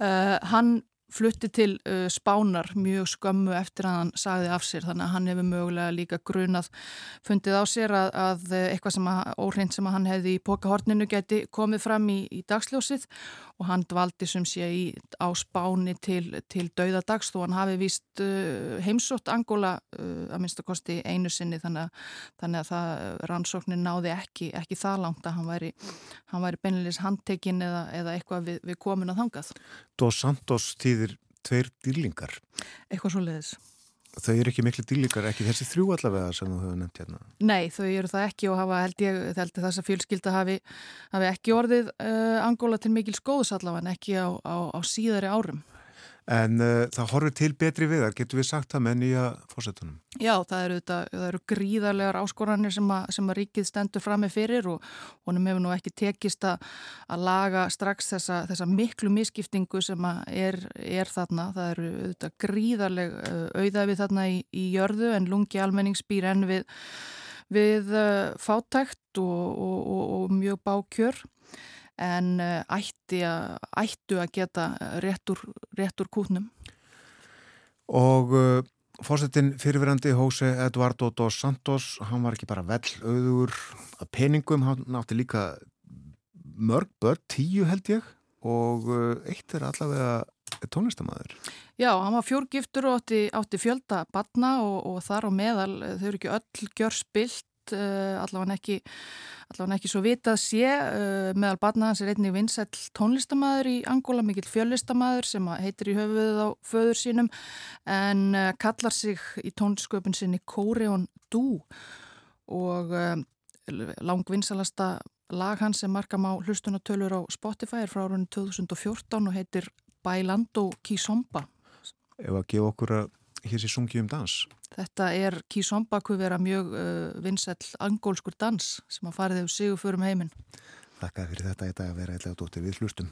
[SPEAKER 11] Uh, hann flutti til uh, Spánar mjög skömmu eftir að hann sagði af sér þannig að hann hefur mögulega líka grunað fundið á sér að, að eitthvað sem að, óhrind sem að hann hefði í pokahorninu geti komið fram í, í dagsljósið og hann dvaldi sem sé í, á Spáni til, til dauðadags þó hann hafi vist uh, heimsótt Angola uh, að minnst að kosti einu sinni þannig að, þannig að það rannsóknin náði ekki, ekki það langt að hann væri, hann væri beinleis handtekinn eða, eða eitthvað við, við komin að þangað.
[SPEAKER 1] Dos Santos tíðir tveir dýrlingar.
[SPEAKER 11] Eitthvað svo leiðis.
[SPEAKER 1] Þau eru ekki miklu dýrlingar, ekki þessi þrjú allavega sem þú hefur nefnt hérna?
[SPEAKER 11] Nei, þau eru það ekki og hafa held ég, held þess að fjölskylda hafi, hafi ekki orðið uh, Angóla til mikil skóðs allavega en ekki á, á, á síðari árum.
[SPEAKER 1] En uh, það horfur til betri viðar, getur við sagt það með nýja fórsetunum?
[SPEAKER 11] Já, það eru, það, það eru gríðarlegar áskoranir sem að, sem að ríkið stendur fram með fyrir og honum hefur nú ekki tekist að, að laga strax þessa, þessa miklu misskiptingu sem er, er þarna. Það eru auðvitað gríðarleg uh, auðæfi þarna í, í jörðu en lungi almenningsbýr enn við, við uh, fátækt og, og, og, og mjög bákjör en eh, ætti að, ættu að geta réttur, réttur kútnum.
[SPEAKER 1] Og uh, fórsetin fyrirverandi Jose Eduardo dos Santos, hann var ekki bara vel auður að peningum, hann átti líka mörg börn, tíu held ég og eitt er allavega tónlistamæður.
[SPEAKER 11] Já, hann var fjórgiftur og átti, átti fjölda batna og, og þar á meðal, þau eru ekki öll gjör spilt, uh, allavega ekki ekki svo vitað sé. Uh, meðal barna hans er einnig vinsæl tónlistamæður í Angola, mikill fjöllistamæður sem heitir í höfuðið á föður sínum en uh, kallar sig í tónsköpun sinni Koreon Du og langvinsalasta lag hans sem markam á hlustunatölur á Spotify er frá árunni 2014 og heitir Bailando Kizomba.
[SPEAKER 1] Ef að gefa okkur að hér sé sungið um dans
[SPEAKER 11] Þetta er Kísomba kvöfera mjög uh, vinsell angólskur dans sem að farið hefur sigur fyrir um heiminn.
[SPEAKER 1] Þakka fyrir þetta í dag að vera eitthvað dóttir við hlustum.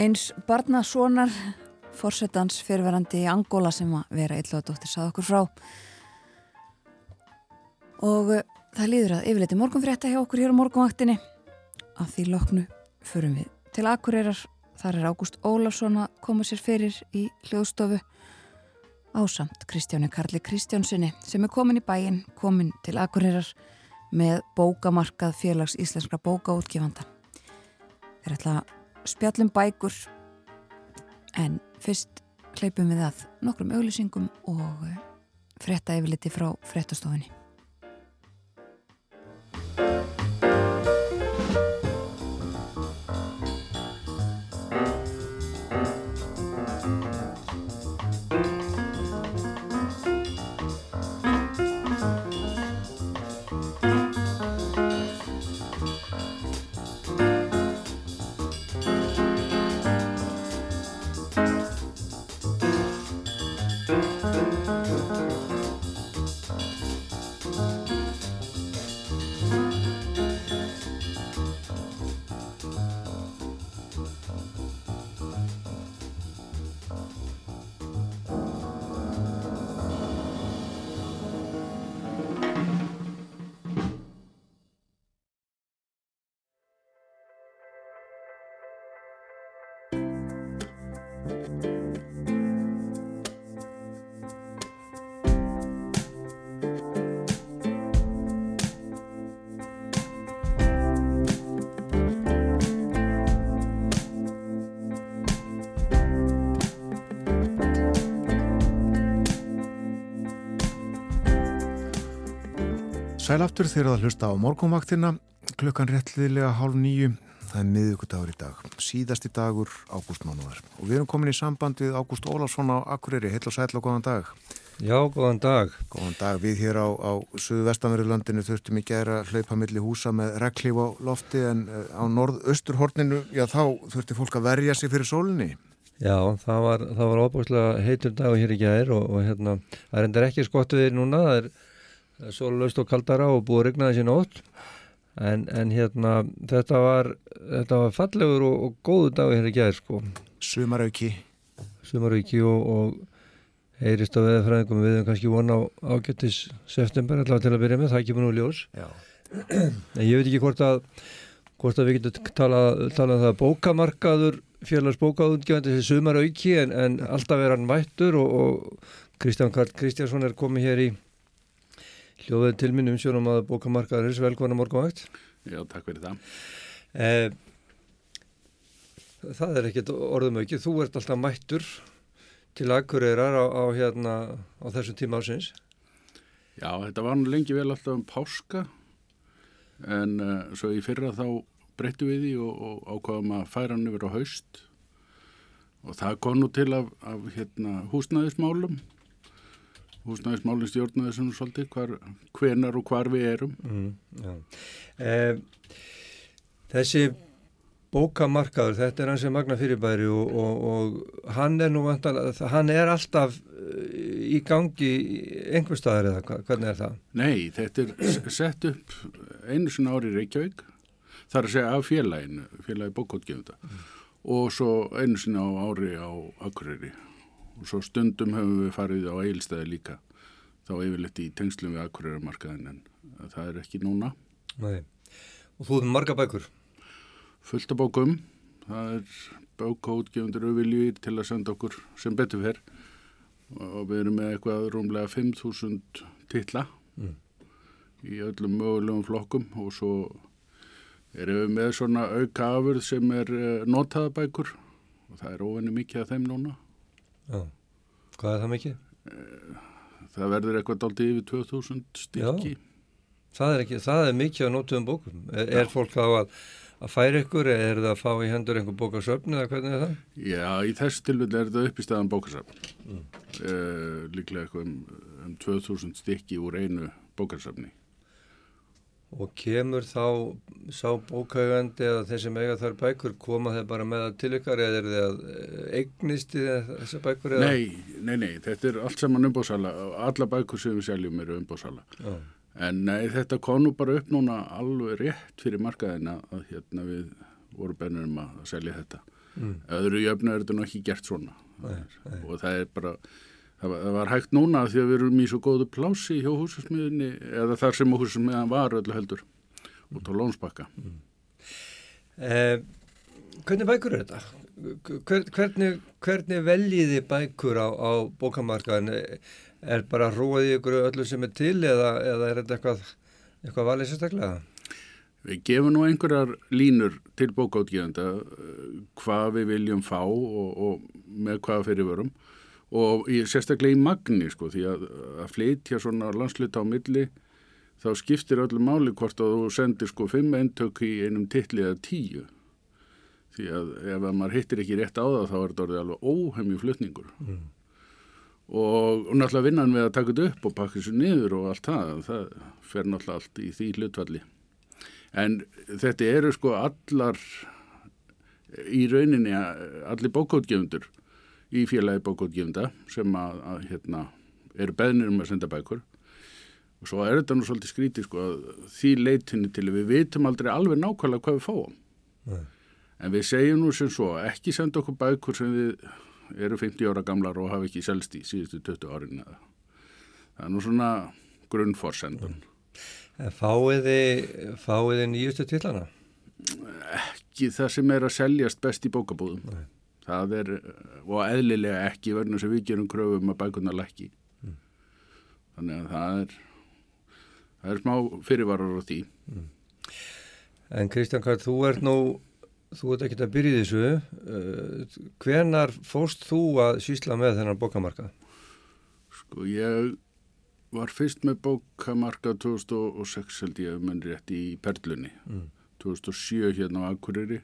[SPEAKER 3] Eins barnasonar, fórsetans fyrirverandi í Angóla sem að vera illuðadóttir sað okkur frá. Og eh, það líður að yfirleiti morgunfrétta hjá okkur hér á morgunvaktinni. Að því loknu förum við til Akureyrar. Þar er Ágúst Ólarsson að koma sér fyrir í hljóðstofu ásamt Kristjáni Karli Kristjánssoni sem er komin í bæinn, komin til Akureyrar með bókamarkað félags íslenskra bókaútgifanda. Þeir ætla að spjallum bækur. En fyrst hleypum við að nokkrum auglýsingum og eh, fretta yfir liti frá
[SPEAKER 1] frettastofinni sælaftur þeirra að hlusta á morgunvaktina klukkan réttliðlega hálf nýju það er miðugudagur í dag, síðasti dagur ágústmánuðar og við erum komin í samband við Ágúst Ólarsson á Akureyri. Heil og sæl og góðan dag.
[SPEAKER 12] Já, góðan dag.
[SPEAKER 1] Góðan dag, við hér á, á söðu vestamörulandinu þurftum í gera hlaupamilli húsa með reglíf á lofti en eh, á norðausturhorninu, já þá þurfti fólk að verja sig fyrir sólinni.
[SPEAKER 12] Já, það var, var óbúslega heitur dag hér í gæðir og, og hérna, það er endur ekki skottuðir núna, það er sólulegst og kaldara og búið að regna þessi nótt en, en hérna, þetta var, þetta var fallegur og, og góðu dag hér í gæðir sko.
[SPEAKER 1] Sumarauki.
[SPEAKER 12] Sumarauki og, og heyrist á veðafræðingum við hefum kannski von á ágættis september allavega til að byrja með, það ekki búin úr ljós.
[SPEAKER 1] Já.
[SPEAKER 12] En ég veit ekki hvort að, hvort að við getum talað tala um það bókamarkaður félagsbókaðundgjöfandi þessi sumar auki en, en alltaf er hann mættur og, og Kristján Karl Kristjánsson er komið hér í hljóðið til minn um sjónum að bókamarkaðurins velkvæmna morgunvægt.
[SPEAKER 13] Já, takk fyrir það.
[SPEAKER 12] Eh, það er ekkert orðum auki, þú ert alltaf mættur til aðkureyrar á, á, hérna, á þessum tíma ásins.
[SPEAKER 13] Já, þetta var nú lengi vel alltaf um páska en uh, svo í fyrra þá breyttu við því og, og ákvaðum að færa hann yfir á haust og það kom nú til af, af hérna, húsnæðismálum húsnæðismálum stjórnaði sem svolítið hvar, hvenar og hvar við erum
[SPEAKER 12] mm, eh, Þessi bókamarkaður, þetta er hans sem magna fyrirbæri og, og, og hann er nú hann er alltaf í gangi einhver staðar eða hvernig er það?
[SPEAKER 13] Nei, þetta er sett upp einu svona ári í Reykjavík þar að segja af félaginu, félagi bókóttgefunda mm. og svo einu sinna á ári á Akureyri og svo stundum hefum við farið á eilstæði líka þá yfirleitt í tengslum við Akureyramarkaðin en það er ekki núna
[SPEAKER 12] Nei. Og þú hefur marga bækur?
[SPEAKER 13] Fullt af bókum það er bókóttgefundur auðviljur til að senda okkur sem betur fer og við erum með eitthvað rúmlega 5.000 titla mm. í öllum mögulegum flokkum og svo erum við með svona auka afurð sem er notaðabækur og það er óvenni mikið af þeim núna.
[SPEAKER 12] Já, hvað er það mikið?
[SPEAKER 13] Það verður eitthvað daldið yfir 2000 stykki.
[SPEAKER 12] Já, það er, ekki, það er mikið af notuðum bókum. Er, er fólk þá að, að færa ykkur eða er það að fá í hendur einhver bókasöfn eða hvernig er það?
[SPEAKER 13] Já, í þessu tilfelli er það upp í staðan bókasöfn. Mm. Uh, líklega eitthvað um, um 2000 stykki úr einu bókasöfni.
[SPEAKER 12] Og kemur þá sá bókaugandi eða þeir sem eiga þar bækur, koma þeir bara með til ykkar eða er þið að eignist í þessar bækur? Eða?
[SPEAKER 13] Nei, nei, nei, þetta er allt saman umbóðsala, alla bækur sem við seljum eru umbóðsala. Oh. En nei, þetta kom nú bara upp núna alveg rétt fyrir markaðina að hérna við vorum bennur um að selja þetta. Mm. Öðru jöfnu er þetta nú ekki gert svona nei, nei. og það er bara... Það var, það var hægt núna því að við erum í svo góðu plási hjá húsasmiðinni eða þar sem húsasmiðan var öllu heldur út á Lónsbakka. Mm.
[SPEAKER 12] Eh, hvernig bækur er þetta? Hver, hvernig, hvernig veljiði bækur á, á bókamarkaðin? Er bara róðið ykkur öllu sem er til eða, eða er þetta eitthvað, eitthvað valið sérstaklega?
[SPEAKER 13] Við gefum nú einhverjar línur til bókáttgjöfanda hvað við viljum fá og, og með hvað fyrirvörum og sérstaklega í magni sko því að, að flytja svona landsluta á milli þá skiptir öllu máli hvort að þú sendir sko fimm endtök í einum titli eða tíu. Því að ef að maður hittir ekki rétt á það þá er þetta orðið alveg óhemmi flutningur. Mm. og, og náttúrulega vinnan við að taka þetta upp og pakka þessu niður og allt það það fer náttúrulega allt í því hlutvalli en þetta eru sko allar í rauninni allir bókóttgefundur í félagi bókóttgefnda sem að, að hérna, eru beðnir um að senda bækur. Og svo er þetta nú svolítið skrítið sko að því leitinni til við vitum aldrei alveg nákvæmlega hvað við fáum. Nei. en við segjum nú sem svo ekki senda okkur bækur sem við eru 50 ára gamlar og hafa ekki selst í síðustu 20 árin eða. Það er nú svona grunnforsendun
[SPEAKER 12] Fáiði fáiði nýjustu tillana?
[SPEAKER 13] Ekki það sem er að seljast best í bókabúðum. Nei það er og eðlilega ekki verðin sem við gerum kröfum að bækuna lækki mm. þannig að það er það er smá fyrirvarar á því mm.
[SPEAKER 12] En Kristján Karl, þú ert nú þú ert ekkert að byrja þessu uh, hvenar fóst þú að sísla með þennan bókamarka?
[SPEAKER 13] Sko ég var fyrst með bókamarka 2006 held ég menn rétt í Perlunni mm. 2007 hérna á Akureyri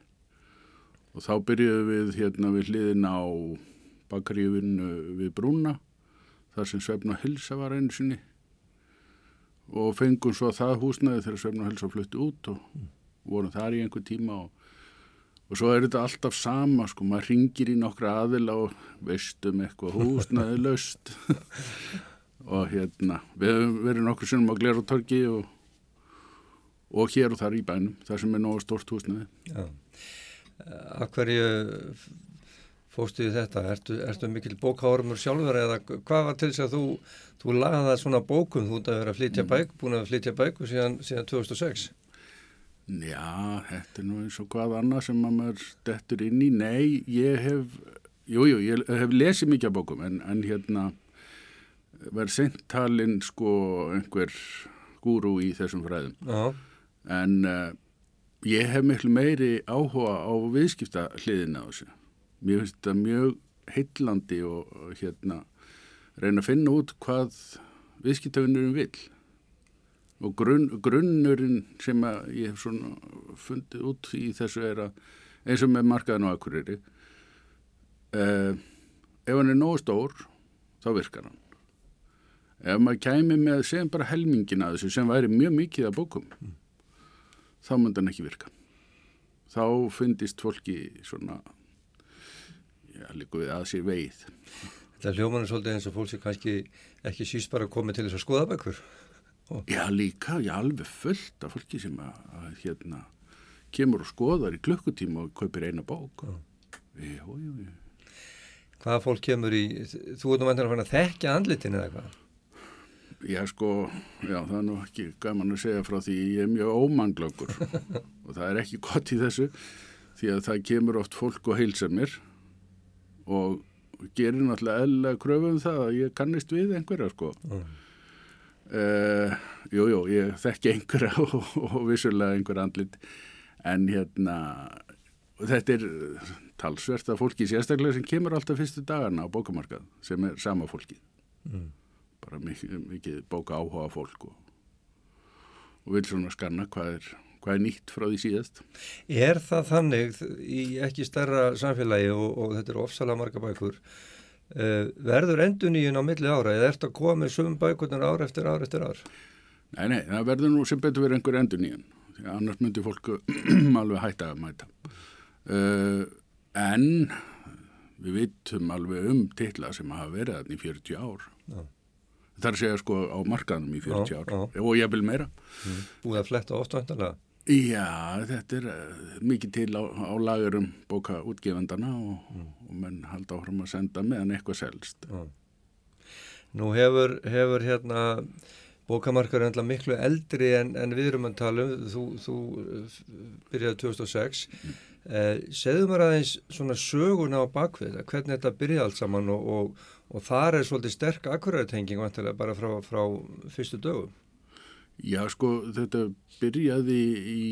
[SPEAKER 13] og þá byrjuðum við hérna við hliðin á bakarífinu við Brúna þar sem Svefn og Hilsa var einu sinni. Og fengum svo það húsnaði þegar Svefn og Hilsa flutti út og vorum þar í einhver tíma og, og svo er þetta alltaf sama sko, maður ringir í nokkra aðila og veistum eitthvað húsnaði löst og hérna við höfum verið nokkur sinnum á Glerotorgi og, og hér og þar í bænum þar sem er nógu stort húsnaði
[SPEAKER 12] Já. Af hverju fóstu þetta? Ertu, ertu mikil bókáormur sjálfur eða hvað var til þess að þú, þú lagaði svona bókum þú ert að vera að flytja bæk, búin að flytja bæku síðan, síðan 2006?
[SPEAKER 13] Já, þetta er nú eins og hvað annað sem að maður dettur inn í. Nei, ég hef, jújú, jú, ég hef lesið mikið bókum en, en hérna verð seintalinn sko einhver gúru í þessum fræðum.
[SPEAKER 12] Já.
[SPEAKER 13] En uh, ég hef miklu meiri áhuga á viðskipta hliðina á þessu. Mér finnst þetta mjög heillandi og, og hérna reyna að finna út hvað viðskiptavinnurinn vil og grunn, grunnurinn sem ég hef svona fundið út í þessu er að eins og með markaðan og akkurýri eh, ef hann er nógu stór þá virkar hann. Ef maður kæmi með sem bara helmingin að þessu sem væri mjög mikið að bókum þá myndi hann ekki virka þá fundist fólki svona já, líka við að sér veið
[SPEAKER 12] Þetta hljóman er svolítið eins og fólk sem kannski ekki síst bara komið til þess að skoða bækur
[SPEAKER 13] Já, líka, já, alveg fullt af fólki sem að, að hérna, kemur og skoðar í klukkutíma og kaupir eina bók. Jú, jú, jú.
[SPEAKER 12] Hvaða fólk kemur í, þú vantilega að fann að þekkja andlitin eða hvað?
[SPEAKER 13] Já, sko, já, það er nú ekki gaman að segja frá því ég er mjög ómanglöggur og það er ekki gott í þessu því að það kemur oft fólk og heilsa mér og gerir náttúrulega eðlega kröfu um það að ég kannist við einhverja, sko. Mm. Uh, jú, jú, ég þekki einhverja og, og vissulega einhver andlit en hérna þetta er talsvert að fólki sérstaklega sem kemur alltaf fyrstu dagana á bókamarkað sem er sama fólki mm. Bara mikið, mikið bóka áhuga fólk og, og vil svona skanna hvað er, hvað er nýtt frá því síðast
[SPEAKER 12] Er það þannig í ekki stærra samfélagi og, og þetta eru ofsalega marga bækur Uh, verður enduníun á milli ára eða ert að koma með sum bækurnar ár eftir ár eftir ár?
[SPEAKER 13] Nei, nei, það verður nú sem betur verið einhver enduníun annars myndir fólku alveg hætta að mæta uh, en við vitum alveg um titla sem hafa verið þarna í 40 ár já. Er að segja sko á markaðnum í 40 já, ár já. og ég vil meira
[SPEAKER 12] mm. Búið að fletta oftandalega
[SPEAKER 13] Já, þetta er uh, mikið til á, á lagurum bóka útgefandana og, mm. og menn halda áhrum að senda meðan eitthvað selst.
[SPEAKER 12] Mm. Nú hefur, hefur hérna bókamarkar endla miklu eldri en, en við erum að tala um, þú, þú byrjaði 2006. Mm. Eh, segðu mér aðeins svona söguna á bakvið, hvernig þetta byrjaði allt saman og, og, og þar er svolítið sterk akkuræðtenging bara frá, frá fyrstu dögum.
[SPEAKER 13] Já, sko, þetta byrjaði í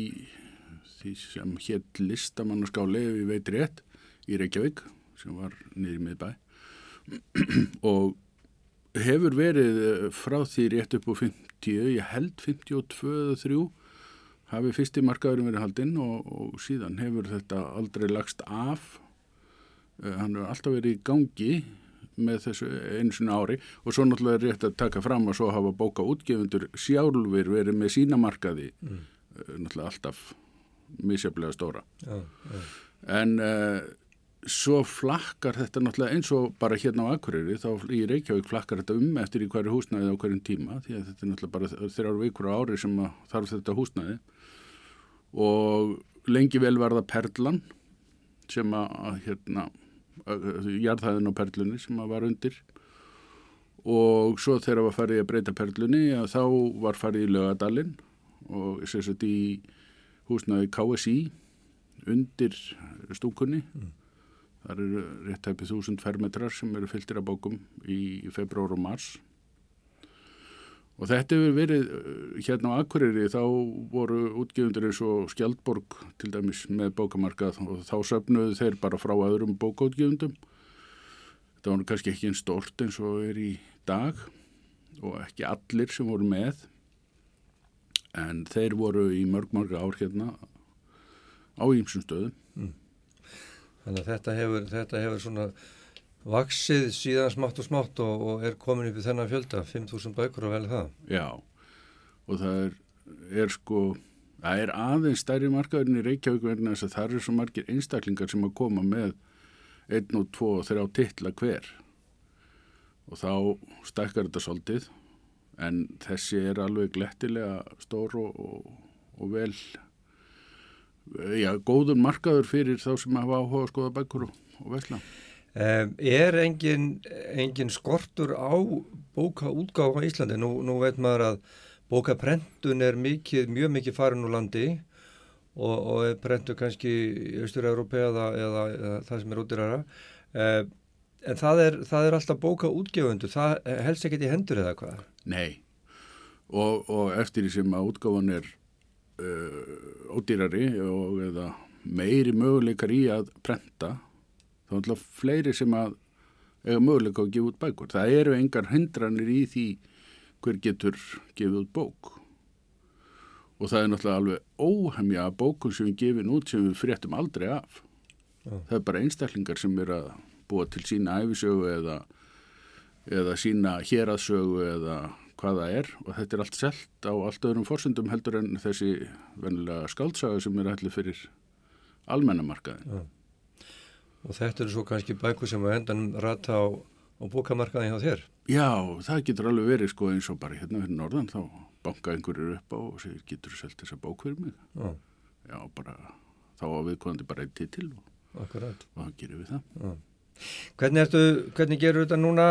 [SPEAKER 13] því sem hér listamannaskáli ef ég veit rétt í Reykjavík sem var niður með bæ og hefur verið frá því rétt upp á 50, ég held 52 eða 3 hafi fyrsti markaðurinn verið haldinn og, og síðan hefur þetta aldrei lagst af. Hann hefur alltaf verið í gangi með þessu einu svona ári og svo náttúrulega er rétt að taka fram að svo hafa bóka útgefundur sjálfur verið með sína markaði mm. náttúrulega alltaf misjaflega stóra
[SPEAKER 12] já, já.
[SPEAKER 13] en uh, svo flakkar þetta náttúrulega eins og bara hérna á Akureyri þá í Reykjavík flakkar þetta um eftir í hverju húsnæði á hverjum tíma því að þetta er náttúrulega bara þrjáru vikur á ári sem þarf þetta húsnæði og lengi vel var það Perlan sem að hérna jarðhæðin á perlunni sem var undir. Og svo þegar var farið að breyta perlunni að þá var farið í lögadalinn og sérstaklega í húsnaði KSI undir stúkunni. Mm. þar eru rétt hæpið þúsund fermetrar sem eru fylltir af bókum í februar og mars Og þetta hefur verið hérna á Akureyri þá voru útgefundur eins og Skjaldborg til dæmis með bókamarkað og þá söfnuðu þeir bara frá öðrum bókaútgefundum. Þetta var kannski ekki einn stort eins og er í dag og ekki allir sem voru með en þeir voru í mörg marga ár hérna á ýmsum stöðum.
[SPEAKER 12] Þannig að þetta hefur, þetta hefur svona vaksið síðan smátt og smátt og, og er komin upp í þennan fjölda, 5.000 bækur og vel það.
[SPEAKER 13] Já, og það er, er sko, það er aðeins stærri markaðurinn í Reykjavík vegna þess að það eru svo margir einstaklingar sem að koma með einn og tvo og þrjá titla hver og þá stækkar þetta svolítið en þessi er alveg glettilega stór og, og, og vel já, góður markaður fyrir þá sem hafa áhuga að skoða bækur og, og vesla.
[SPEAKER 12] Er engin, engin skortur á bókaútgáfa í Íslandi? Nú, nú veit maður að bókaprentun er mikið, mjög mikið farin úr landi og, og prentu kannski í Östur-Európa eða, eða, eða það sem er útiræra. En það er, það er alltaf bókaútgefundu, það helst ekki í hendur eða hvað?
[SPEAKER 13] Nei, og, og eftir því sem að útgáfan er uh, ódýrari og eða meiri möguleikar í að prenta þá er alltaf fleiri sem að eiga möguleika að gefa út bækur. Það eru engar hindranir í því hver getur gefið út bók og það er náttúrulega alveg óhemja bókun sem við gefum út sem við fréttum aldrei af.
[SPEAKER 12] Já.
[SPEAKER 13] Það er bara einstaklingar sem er að búa til sína æfisögu eða, eða sína héraðsögu eða hvað það er og þetta er allt selt á allt öðrum forsendum heldur en þessi vennilega skaldsaga sem er allir fyrir almennamarkaðin.
[SPEAKER 12] Já. Og þetta eru svo kannski bækur sem að endan rata á, á bókamarkaði hjá þér?
[SPEAKER 13] Já, það getur alveg verið sko eins og bara hérna fyrir norðan þá banka einhverjur upp á og segir getur þú selt þessa bók fyrir mig?
[SPEAKER 12] Já.
[SPEAKER 13] Já, bara þá á viðkvæmandi bara einn titil og, og þá gerum við það.
[SPEAKER 12] Já. Hvernig, ertu, hvernig gerur þetta núna?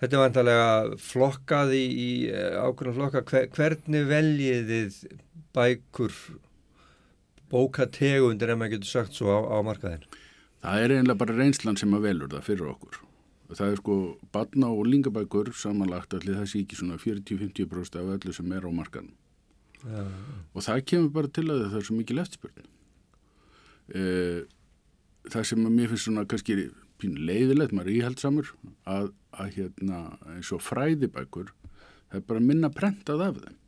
[SPEAKER 12] Þetta er vantarlega flokkað í, í ákveðna flokka. Hver, hvernig veljið þið bækur, bókategundir ef maður getur sagt svo á, á markaðin?
[SPEAKER 13] Það er einlega bara reynslan sem að velur það fyrir okkur. Það er sko barna og lingabækur samanlagt allir það sé ekki svona 40-50% af öllu sem er á markanum.
[SPEAKER 12] Já.
[SPEAKER 13] Og það kemur bara til að það er svo mikið leftspurn. Eh, það sem að mér finnst svona kannski pínu leiðilegt, maður er íhaldsamur að, að hérna eins og fræðibækur það er bara minna prentað af þeim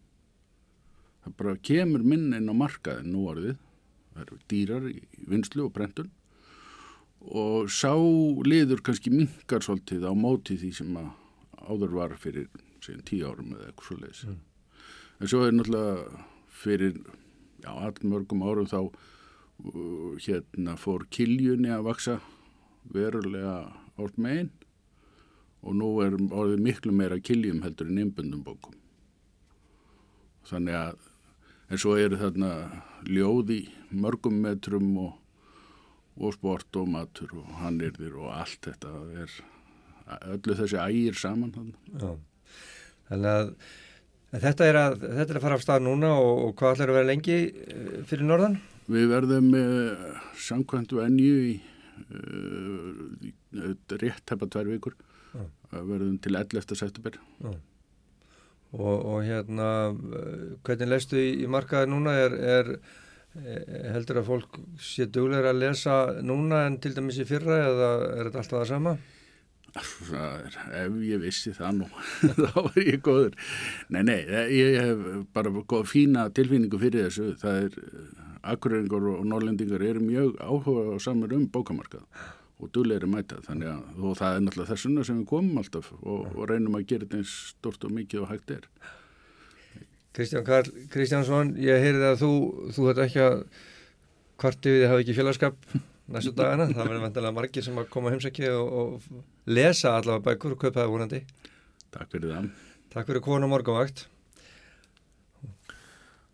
[SPEAKER 13] það bara kemur minna inn á markaðin nú orðið það eru dýrar í vinslu og prentun. Og sá liður kannski minkar svolítið á móti því sem að áður var fyrir segjum tíu árum eða eitthvað svo leiðis
[SPEAKER 12] Mm.
[SPEAKER 13] en svo er náttúrulega fyrir já, allmörgum árum þá uh, hérna fór kiljunni að vaksa verulega árt megin. Og nú er orðið miklu meira kiljum heldur en innbundum bókum. Þannig að en svo eru þarna ljóð í mörgum metrum og, og sport og matur og hannirðir og allt þetta er öllu þessi ægir saman.
[SPEAKER 12] Já. Þannig að þetta er að, þetta er að fara af stað núna og, og hvað ætlar að vera lengi eh, fyrir norðan?
[SPEAKER 13] Við verðum uh, samkvæmt venju í uh, rétt hefa tvær vikur
[SPEAKER 12] Já.
[SPEAKER 13] Verðum til 11. september
[SPEAKER 12] Já. Og, og hérna, eh, hvernig lestu í, í markaði núna? Er, er, eh, heldur að fólk sé duglegur að lesa núna en til dæmis í fyrra eða er þetta alltaf það sama?
[SPEAKER 13] Er, ef ég vissi það nú þá var ég góður nei, nei, ég hef bara góð fína tilfinningu fyrir þessu það er, akkureringar og norlendingar eru mjög áhuga og samar um bókamarkað og duglegri mæta þannig að og það er náttúrulega þessuna sem við komum alltaf og, og reynum að gera þetta eins stort og mikið og hægt er
[SPEAKER 12] Kristján Karl Kristjánsson, ég heyrði að þú, þú þetta ekki að kvarti við hafa ekki félagskap næstu dagana, það verður vantilega margir sem að koma að heimsækja og, og lesa allavega bækur og kaupa það vonandi.
[SPEAKER 13] Takk fyrir það.
[SPEAKER 12] Takk fyrir konu morgunvakt.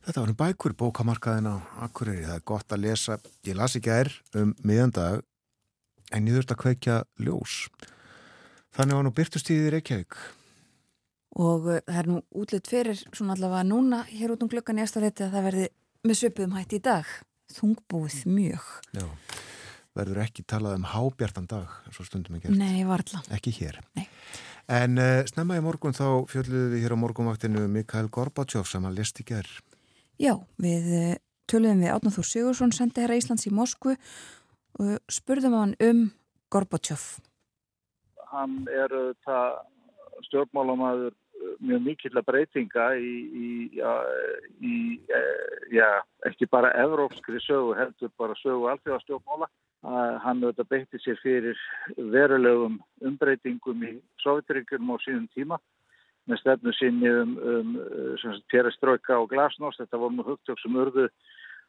[SPEAKER 1] Þetta var um bækur bókamarkaðin á Akureyri. Það er gott að lesa. Ég las ekki ær um miðandag en ég þurfti að kveikja ljós. Þannig var nú byrtustíðið í Reykjavík.
[SPEAKER 3] og uh, það er nú útlitt fyrir svona allavega núna hér út um klukkan í eftirleiti að það verði með söpuðum hætti í dag þungbúið mjög
[SPEAKER 1] Já. Verður ekki talað um hábjartan dag, svo stundum gert.
[SPEAKER 3] Nei, varla
[SPEAKER 1] Ekki hér.
[SPEAKER 3] Nei.
[SPEAKER 1] En uh, snemma í morgun þá fjölluðum við hér á morgunvaktinu Mikael Gorbachev sem að lest í gerð.
[SPEAKER 3] Já, við uh, töluðum við Átnáþúr Sigursson sendi herra Íslands í Moskvu og spurðum hann um Gorbachev
[SPEAKER 4] hann er þetta stjórnmálamaður mjög mikill að breytinga í, í, já, í já, ekki bara evrópskri sögu heldur bara sögu alþjóðastjókmála hann auðvitað beitti sér fyrir verulegum umbreytingum í Sovjetríkjum á síðan tíma með stefnu sinni um, um pereströka og glasnóst. Þetta voru nú hugtök sem urðu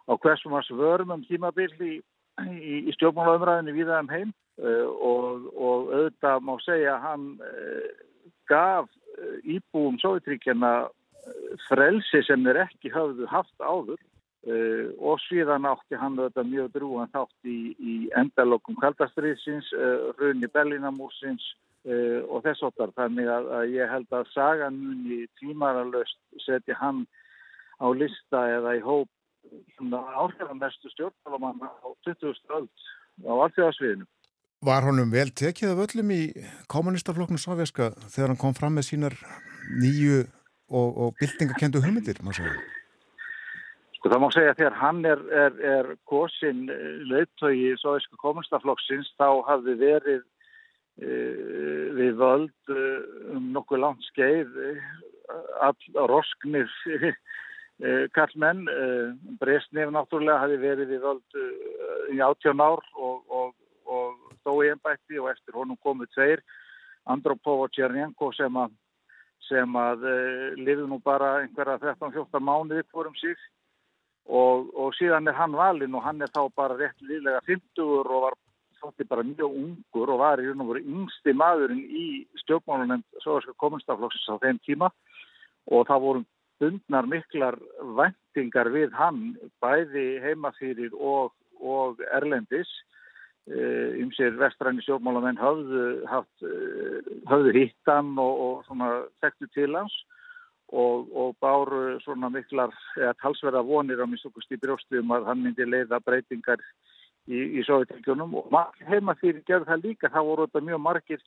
[SPEAKER 4] á hversum hans vörum um tímabill í, í, í stjórnmálaumræðinu viða um heim uh, og, og auðvitað má segja að hann uh, gaf uh, íbúum Sovjetríkjana frelsi sem þeir ekki hafðu haft áður Uh, og síðan átti hann þetta mjög drúan þátt í, í endalokkum kaldastriðsins, uh, hrunni Berlínamúrsins uh, og þess áttar. Þannig að, að ég held að sagan muni tímaralöst setja hann á lista eða í hóp áhrifamestu stjórnmálamann á 20. öld á alltjóðasviðinu.
[SPEAKER 1] Var honum vel tekið af öllum í kommunistaflokknu sovjaska þegar hann kom fram með sínar nýju og, og byltingakendu hugmyndir?
[SPEAKER 4] Sko það má segja að þegar hann er, er, er kosin leittói Sovjísku kommunistaflokksins þá hafði verið e, við völd e, um nokkuð langt skeið e, all rosknir e, kallmenn. E, Bresnef náttúrulega hafi verið við völd e, í 18 ár og, og, og í ennbætti og eftir honum komuð tveir, Andropov og Tjernjenko sem að, að lifið nú bara einhverja 13-14 mánuði fórum sig Og, og síðan er hann valinn og hann er þá bara rétt liðlega 50 og var þótti bara mjög ungur og var í raun og voru yngsti maðurinn í stjórnmálunum Sovjerska komunstaflokksins á þeim tíma og það voru bundnar miklar vendingar við hann bæði heimafýrir og, og erlendis. Um sér vestræni stjórnmálamenn höfðu, haft, höfðu hittan og, og þekktu til hans Og, og báru svona miklar eða talsverða vonir á mistukust í brjóstum að hann myndi leiða breytingar í, í Sovjetíkjunum og heima fyrir gerð það líka, það voru þetta mjög margir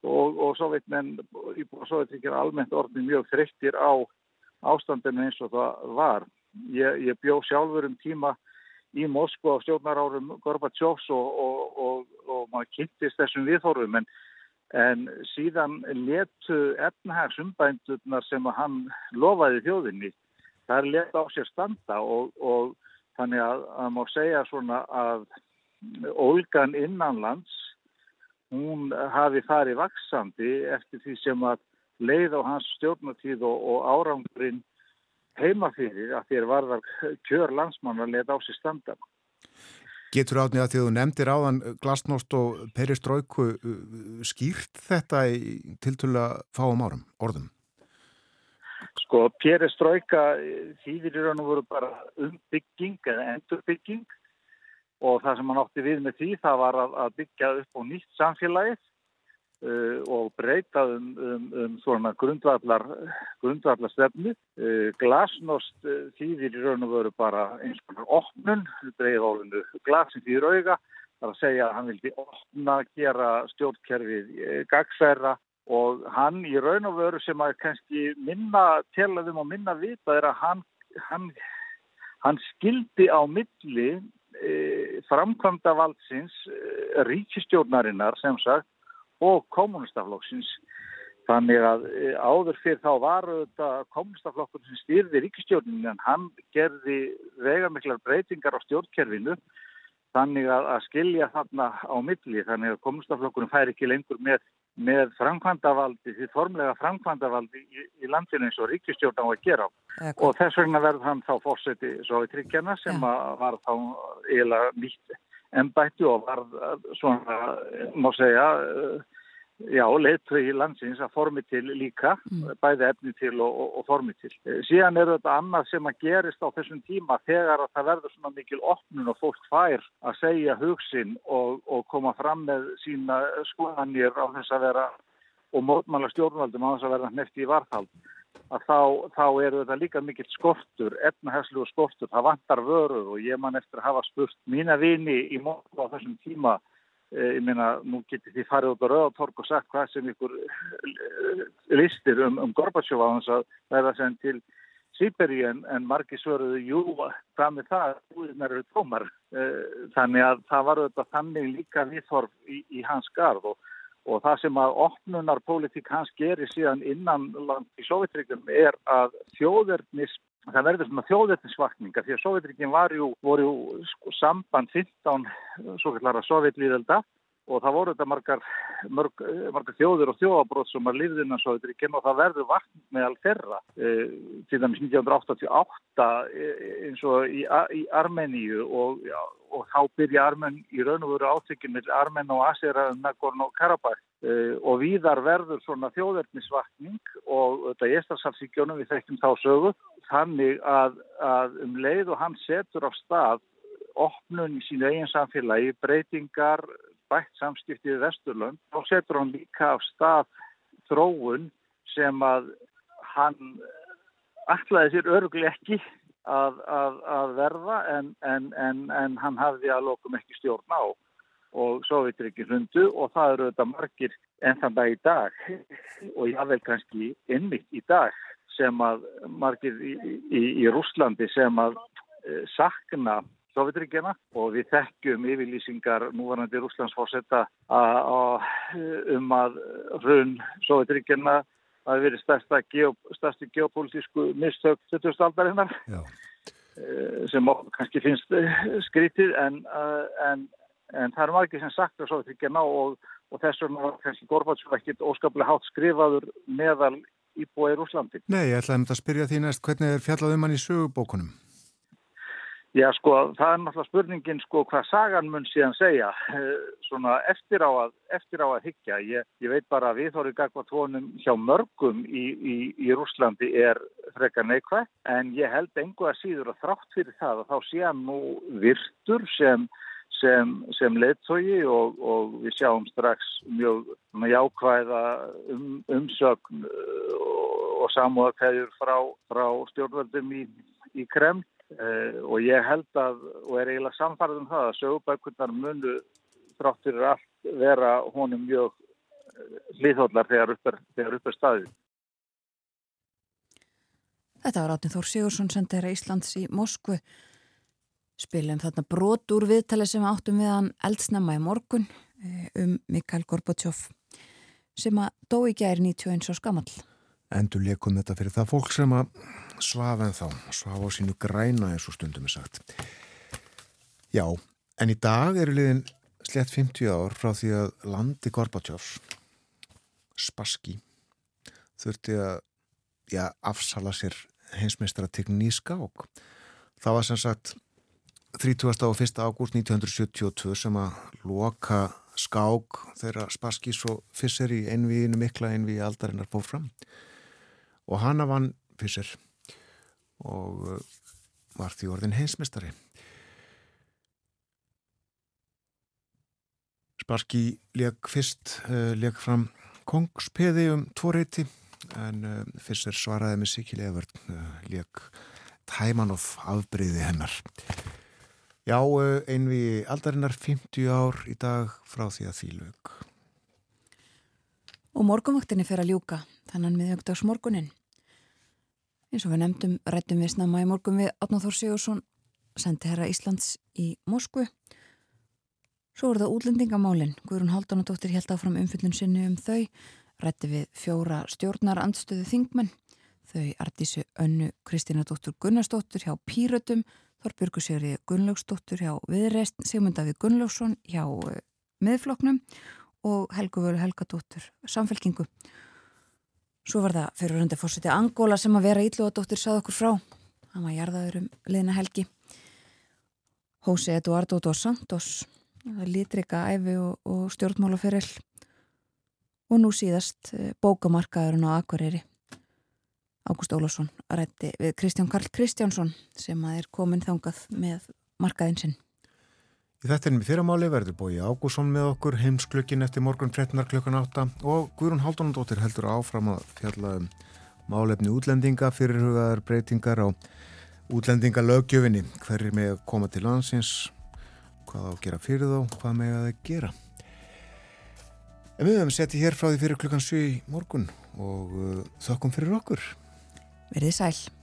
[SPEAKER 4] og, og Sovjetmenn í Sovjetíkjunum almennt orðin mjög þreyttir á ástandinu eins og það var. Ég, ég bjó sjálfur um tíma í Moskva á stjórnarárum Gorbatsjófs og, og maður kynntist þessum viðhorfum en En síðan letu efnahagsumbændurnar sem hann lofaði þjóðinni, það er let á sér standa og, og þannig að það má segja svona að Olgan innanlands, hún hafi farið vaksandi eftir því sem að leið á hans stjórnatíð og, og árangurinn heima fyrir að þér varðar kjör landsmann að let á sér standa.
[SPEAKER 1] Getur átnið að því að þú nefndir áðan glasnost og peristróiku skýrt þetta í tiltölu að fáum árum, orðum?
[SPEAKER 4] Sko, peristróika þýðir í raun og voru bara umbygging eða endurbygging og það sem hann átti við með því það var að, að byggja upp á nýtt samfélagið Uh, og breyta um, um, um svona grundvallar, grundvallar stefnu. Uh, glasnost uh, þýðir í raun og veru bara eins og opnun, breyðólinu glasin þýðir auga, þar að segja að hann vildi opna, gera stjórnkerfið gagsæra og hann í raun og veru sem að kannski minna telaðum og minna vita er að hann, hann, hann skildi á milli framkvæmda valdsins ríkistjórnarinnar sem sagt og kommunistaflokksins þannig að áður fyrir þá var þetta kommunistaflokkur sem styrði ríkistjórnin en hann gerði vegamiklar breytingar á stjórnkerfinu þannig að, að skilja þarna á milli. Þannig að kommunistaflokkurinn fær ekki lengur með, með framkvæmdavaldi því formlega framkvæmdavaldi í, í landinu eins og ríkistjórn á að gera. Eko. og þess vegna verður hann þá fórseti svo í tryggjana sem var þá eiginlega nýtt ennbætti og var svona, má segja, já, leittu í landsins að formi til líka, mm. bæði efni til og, og, og formi til. Síðan er þetta annað sem að gerist á þessum tíma þegar að það verður svona mikil opnun og fólk fær að segja hugsin og, og koma fram með sína skoðanir á þess að vera og mótmála stjórnvaldum á þess að vera nefti í varðhald að þá, þá eru þetta líka mikill skortur, etnahæslu og skortur, það vantar vörur og ég man eftir að hafa spurt mína vini í móttu á þessum tíma, e, ég meina, nú getur því farið út á Rauðatorg og sagt hvað sem ykkur listir um, um Gorbachev á þess að verða sem til Sýberi en, en margir svöruðu, jú, hvað með það, húðinar eru tómar, e, þannig að það var þetta þannig líka viðhorf í, í hans garð og og það sem að opnunar pólitík hans gerir síðan innan land í Sovjetryggum er að þjóðverðnis það verður svona þjóðverðnisvakninga því að Sovjetryggin var jú, voru jú sko, samband 15 svo kallara Sovjetlýðelda og það voru þetta margar, mörg, margar þjóður og þjóðabrót sem að lifði innan Sovjetríkinn og það verður vatn meðal þeirra e, til dæmis 1988 e, eins og í, í Armeníu og, já, og þá byrja Armen í raun og veru átökinn með Armen og Asera um Nagorno-Karabakh. E, og víðar verður svona þjóðverðnisvakning og þetta er Estasalsíkjónum við þekkjum þá sögu þannig að, að um leið og hann setur á stað opnun í sínu eigin samfélagi, breytingar, bætt samskipti við Vesturlund og setur hann líka af stað þróun sem að hann ætlaði sér öruglega ekki að, að, að verða en, en, en, en hann hafði að lokum ekki stjórn á. Og Sovjetriki hundu og það eru þetta margir enn þann dag í dag og jável kannski innmitt í dag sem að margir í, í, í Rúslandi sem að e, sakna Sovjetríkjana og við þekkjum yfirlýsingar núvarandi Rúslandsfórsetta um að raun Sovjetríkjana að verið stærsta geop, stærsti geopolítísku mistök 70. aldarinnar sem kannski finnst skrítið en, en, en það er margir sem sagt að Sovjetríkjana og, og þess vegna var kannski Gorbatsjóf ekkit óskaplega hátt skrifaður meðal íbúið í Rúslandi.
[SPEAKER 1] Nei, ég ætlaði að spyrja því næst hvernig er fjallað um hann í sögubókunum?
[SPEAKER 4] Já, sko, það er náttúrulega spurningin, sko, hvað sagan mun síðan segja, svona eftir á að, eftir á að higgja. Ég, ég veit bara að við þóru gagvað tónum hjá mörgum í, í, í Rúslandi er frekar neikvæð, en ég held engu að síður að þrátt fyrir það að þá sé hann nú virtur sem, sem, sem leittói og, og við sjáum strax mjög jákvæða um, umsögn og, og samúðakæður frá, frá stjórnvöldum í, í Kreml. Uh, og ég held að, og er eiginlega samfarið um það að sögubækurnar munu þrátt fyrir allt vera honum mjög hlýðhóllar þegar upp er, staðið.
[SPEAKER 3] Þetta var Átni Þór Sigursson sendera Íslands í Moskvu spilum þarna brot úr viðtali sem áttum við hann eldsnæma í morgun um Mikael Gorbachev sem að dó í gæri 91 og skamall.
[SPEAKER 1] Endur leikum þetta fyrir það fólk sem að svaf en þá, svaf á sínu græna eins og stundum er sagt. Já, en í dag eru liðin slett 50 ár frá því að landi Gorbachev, Spassky, þurfti að já, afsala sér heimsmeistara tegni í skák. Það var sem sagt 30. og 1. ágúst 1972 sem að loka skák þegar Spaskís og Fisser í einvíinu mikla einvíi aldarinnar fór fram og hana vann Fisser og var því orðin heimsmestari. Sparki leik fyrst, uh, leik fram kongspeði um tvo reyti en uh, Fisser svaraði með Sikil Evert, uh, leik Tæmanoff afbreyði hennar. Já, einvi aldarinnar 50 ár í dag frá því að því lög.
[SPEAKER 3] Og morgunvaktinni fer að ljúka, þannig miðjögdags morgunin. Eins og við nefndum rættum við snamma í morgun við Atnáþór Sigursson, sendi herra Íslands í Moskvu. Svo voru það útlendingamálinn. Guðrún Haldunadóttir held áfram umfyllun sinni um þau, rætti við fjóra stjórnar andstöðu þingmenn, þau Artísu Önnu Kristínadóttur Gunnarsdóttur hjá Pírötum, Þorbjörgu Sigri Gunnlaugsdóttur hjá Viðreist, Sigmundavi Gunnlaugsson hjá miðfloknum og Helgu Völu Helgadóttur samfélkingu. Svo var það fyrir hundi fórseti Angóla sem að vera íllugadóttir sað okkur frá. Hann var jarðaður um liðna helgi. Hósi Eduardo dos Santos, lítrika æfi og, og stjórnmálaferill. Og nú síðast bókamarkaðurinn á Akureyri. Ágúst Ólásson rætti við Kristján Karl Kristjánsson sem að er komin þangað með markaðinn sinn.
[SPEAKER 1] Í þetta er með fyrramáli verður bói Ágússon með okkur heimsklökin eftir morgun 13. klukkan 8 og Guðrún Haldunandóttir heldur áfram að fjalla um málefni útlendinga fyrirhugaðar breytingar á útlendingalögjöfinni hverjir með að koma til landsins hvað á að gera fyrir þá, hvað með að gera. En við höfum settið hér frá því fyrir klukkan 7 morgun og uh, þökkum fyrir okkur.
[SPEAKER 3] Verðið sæl.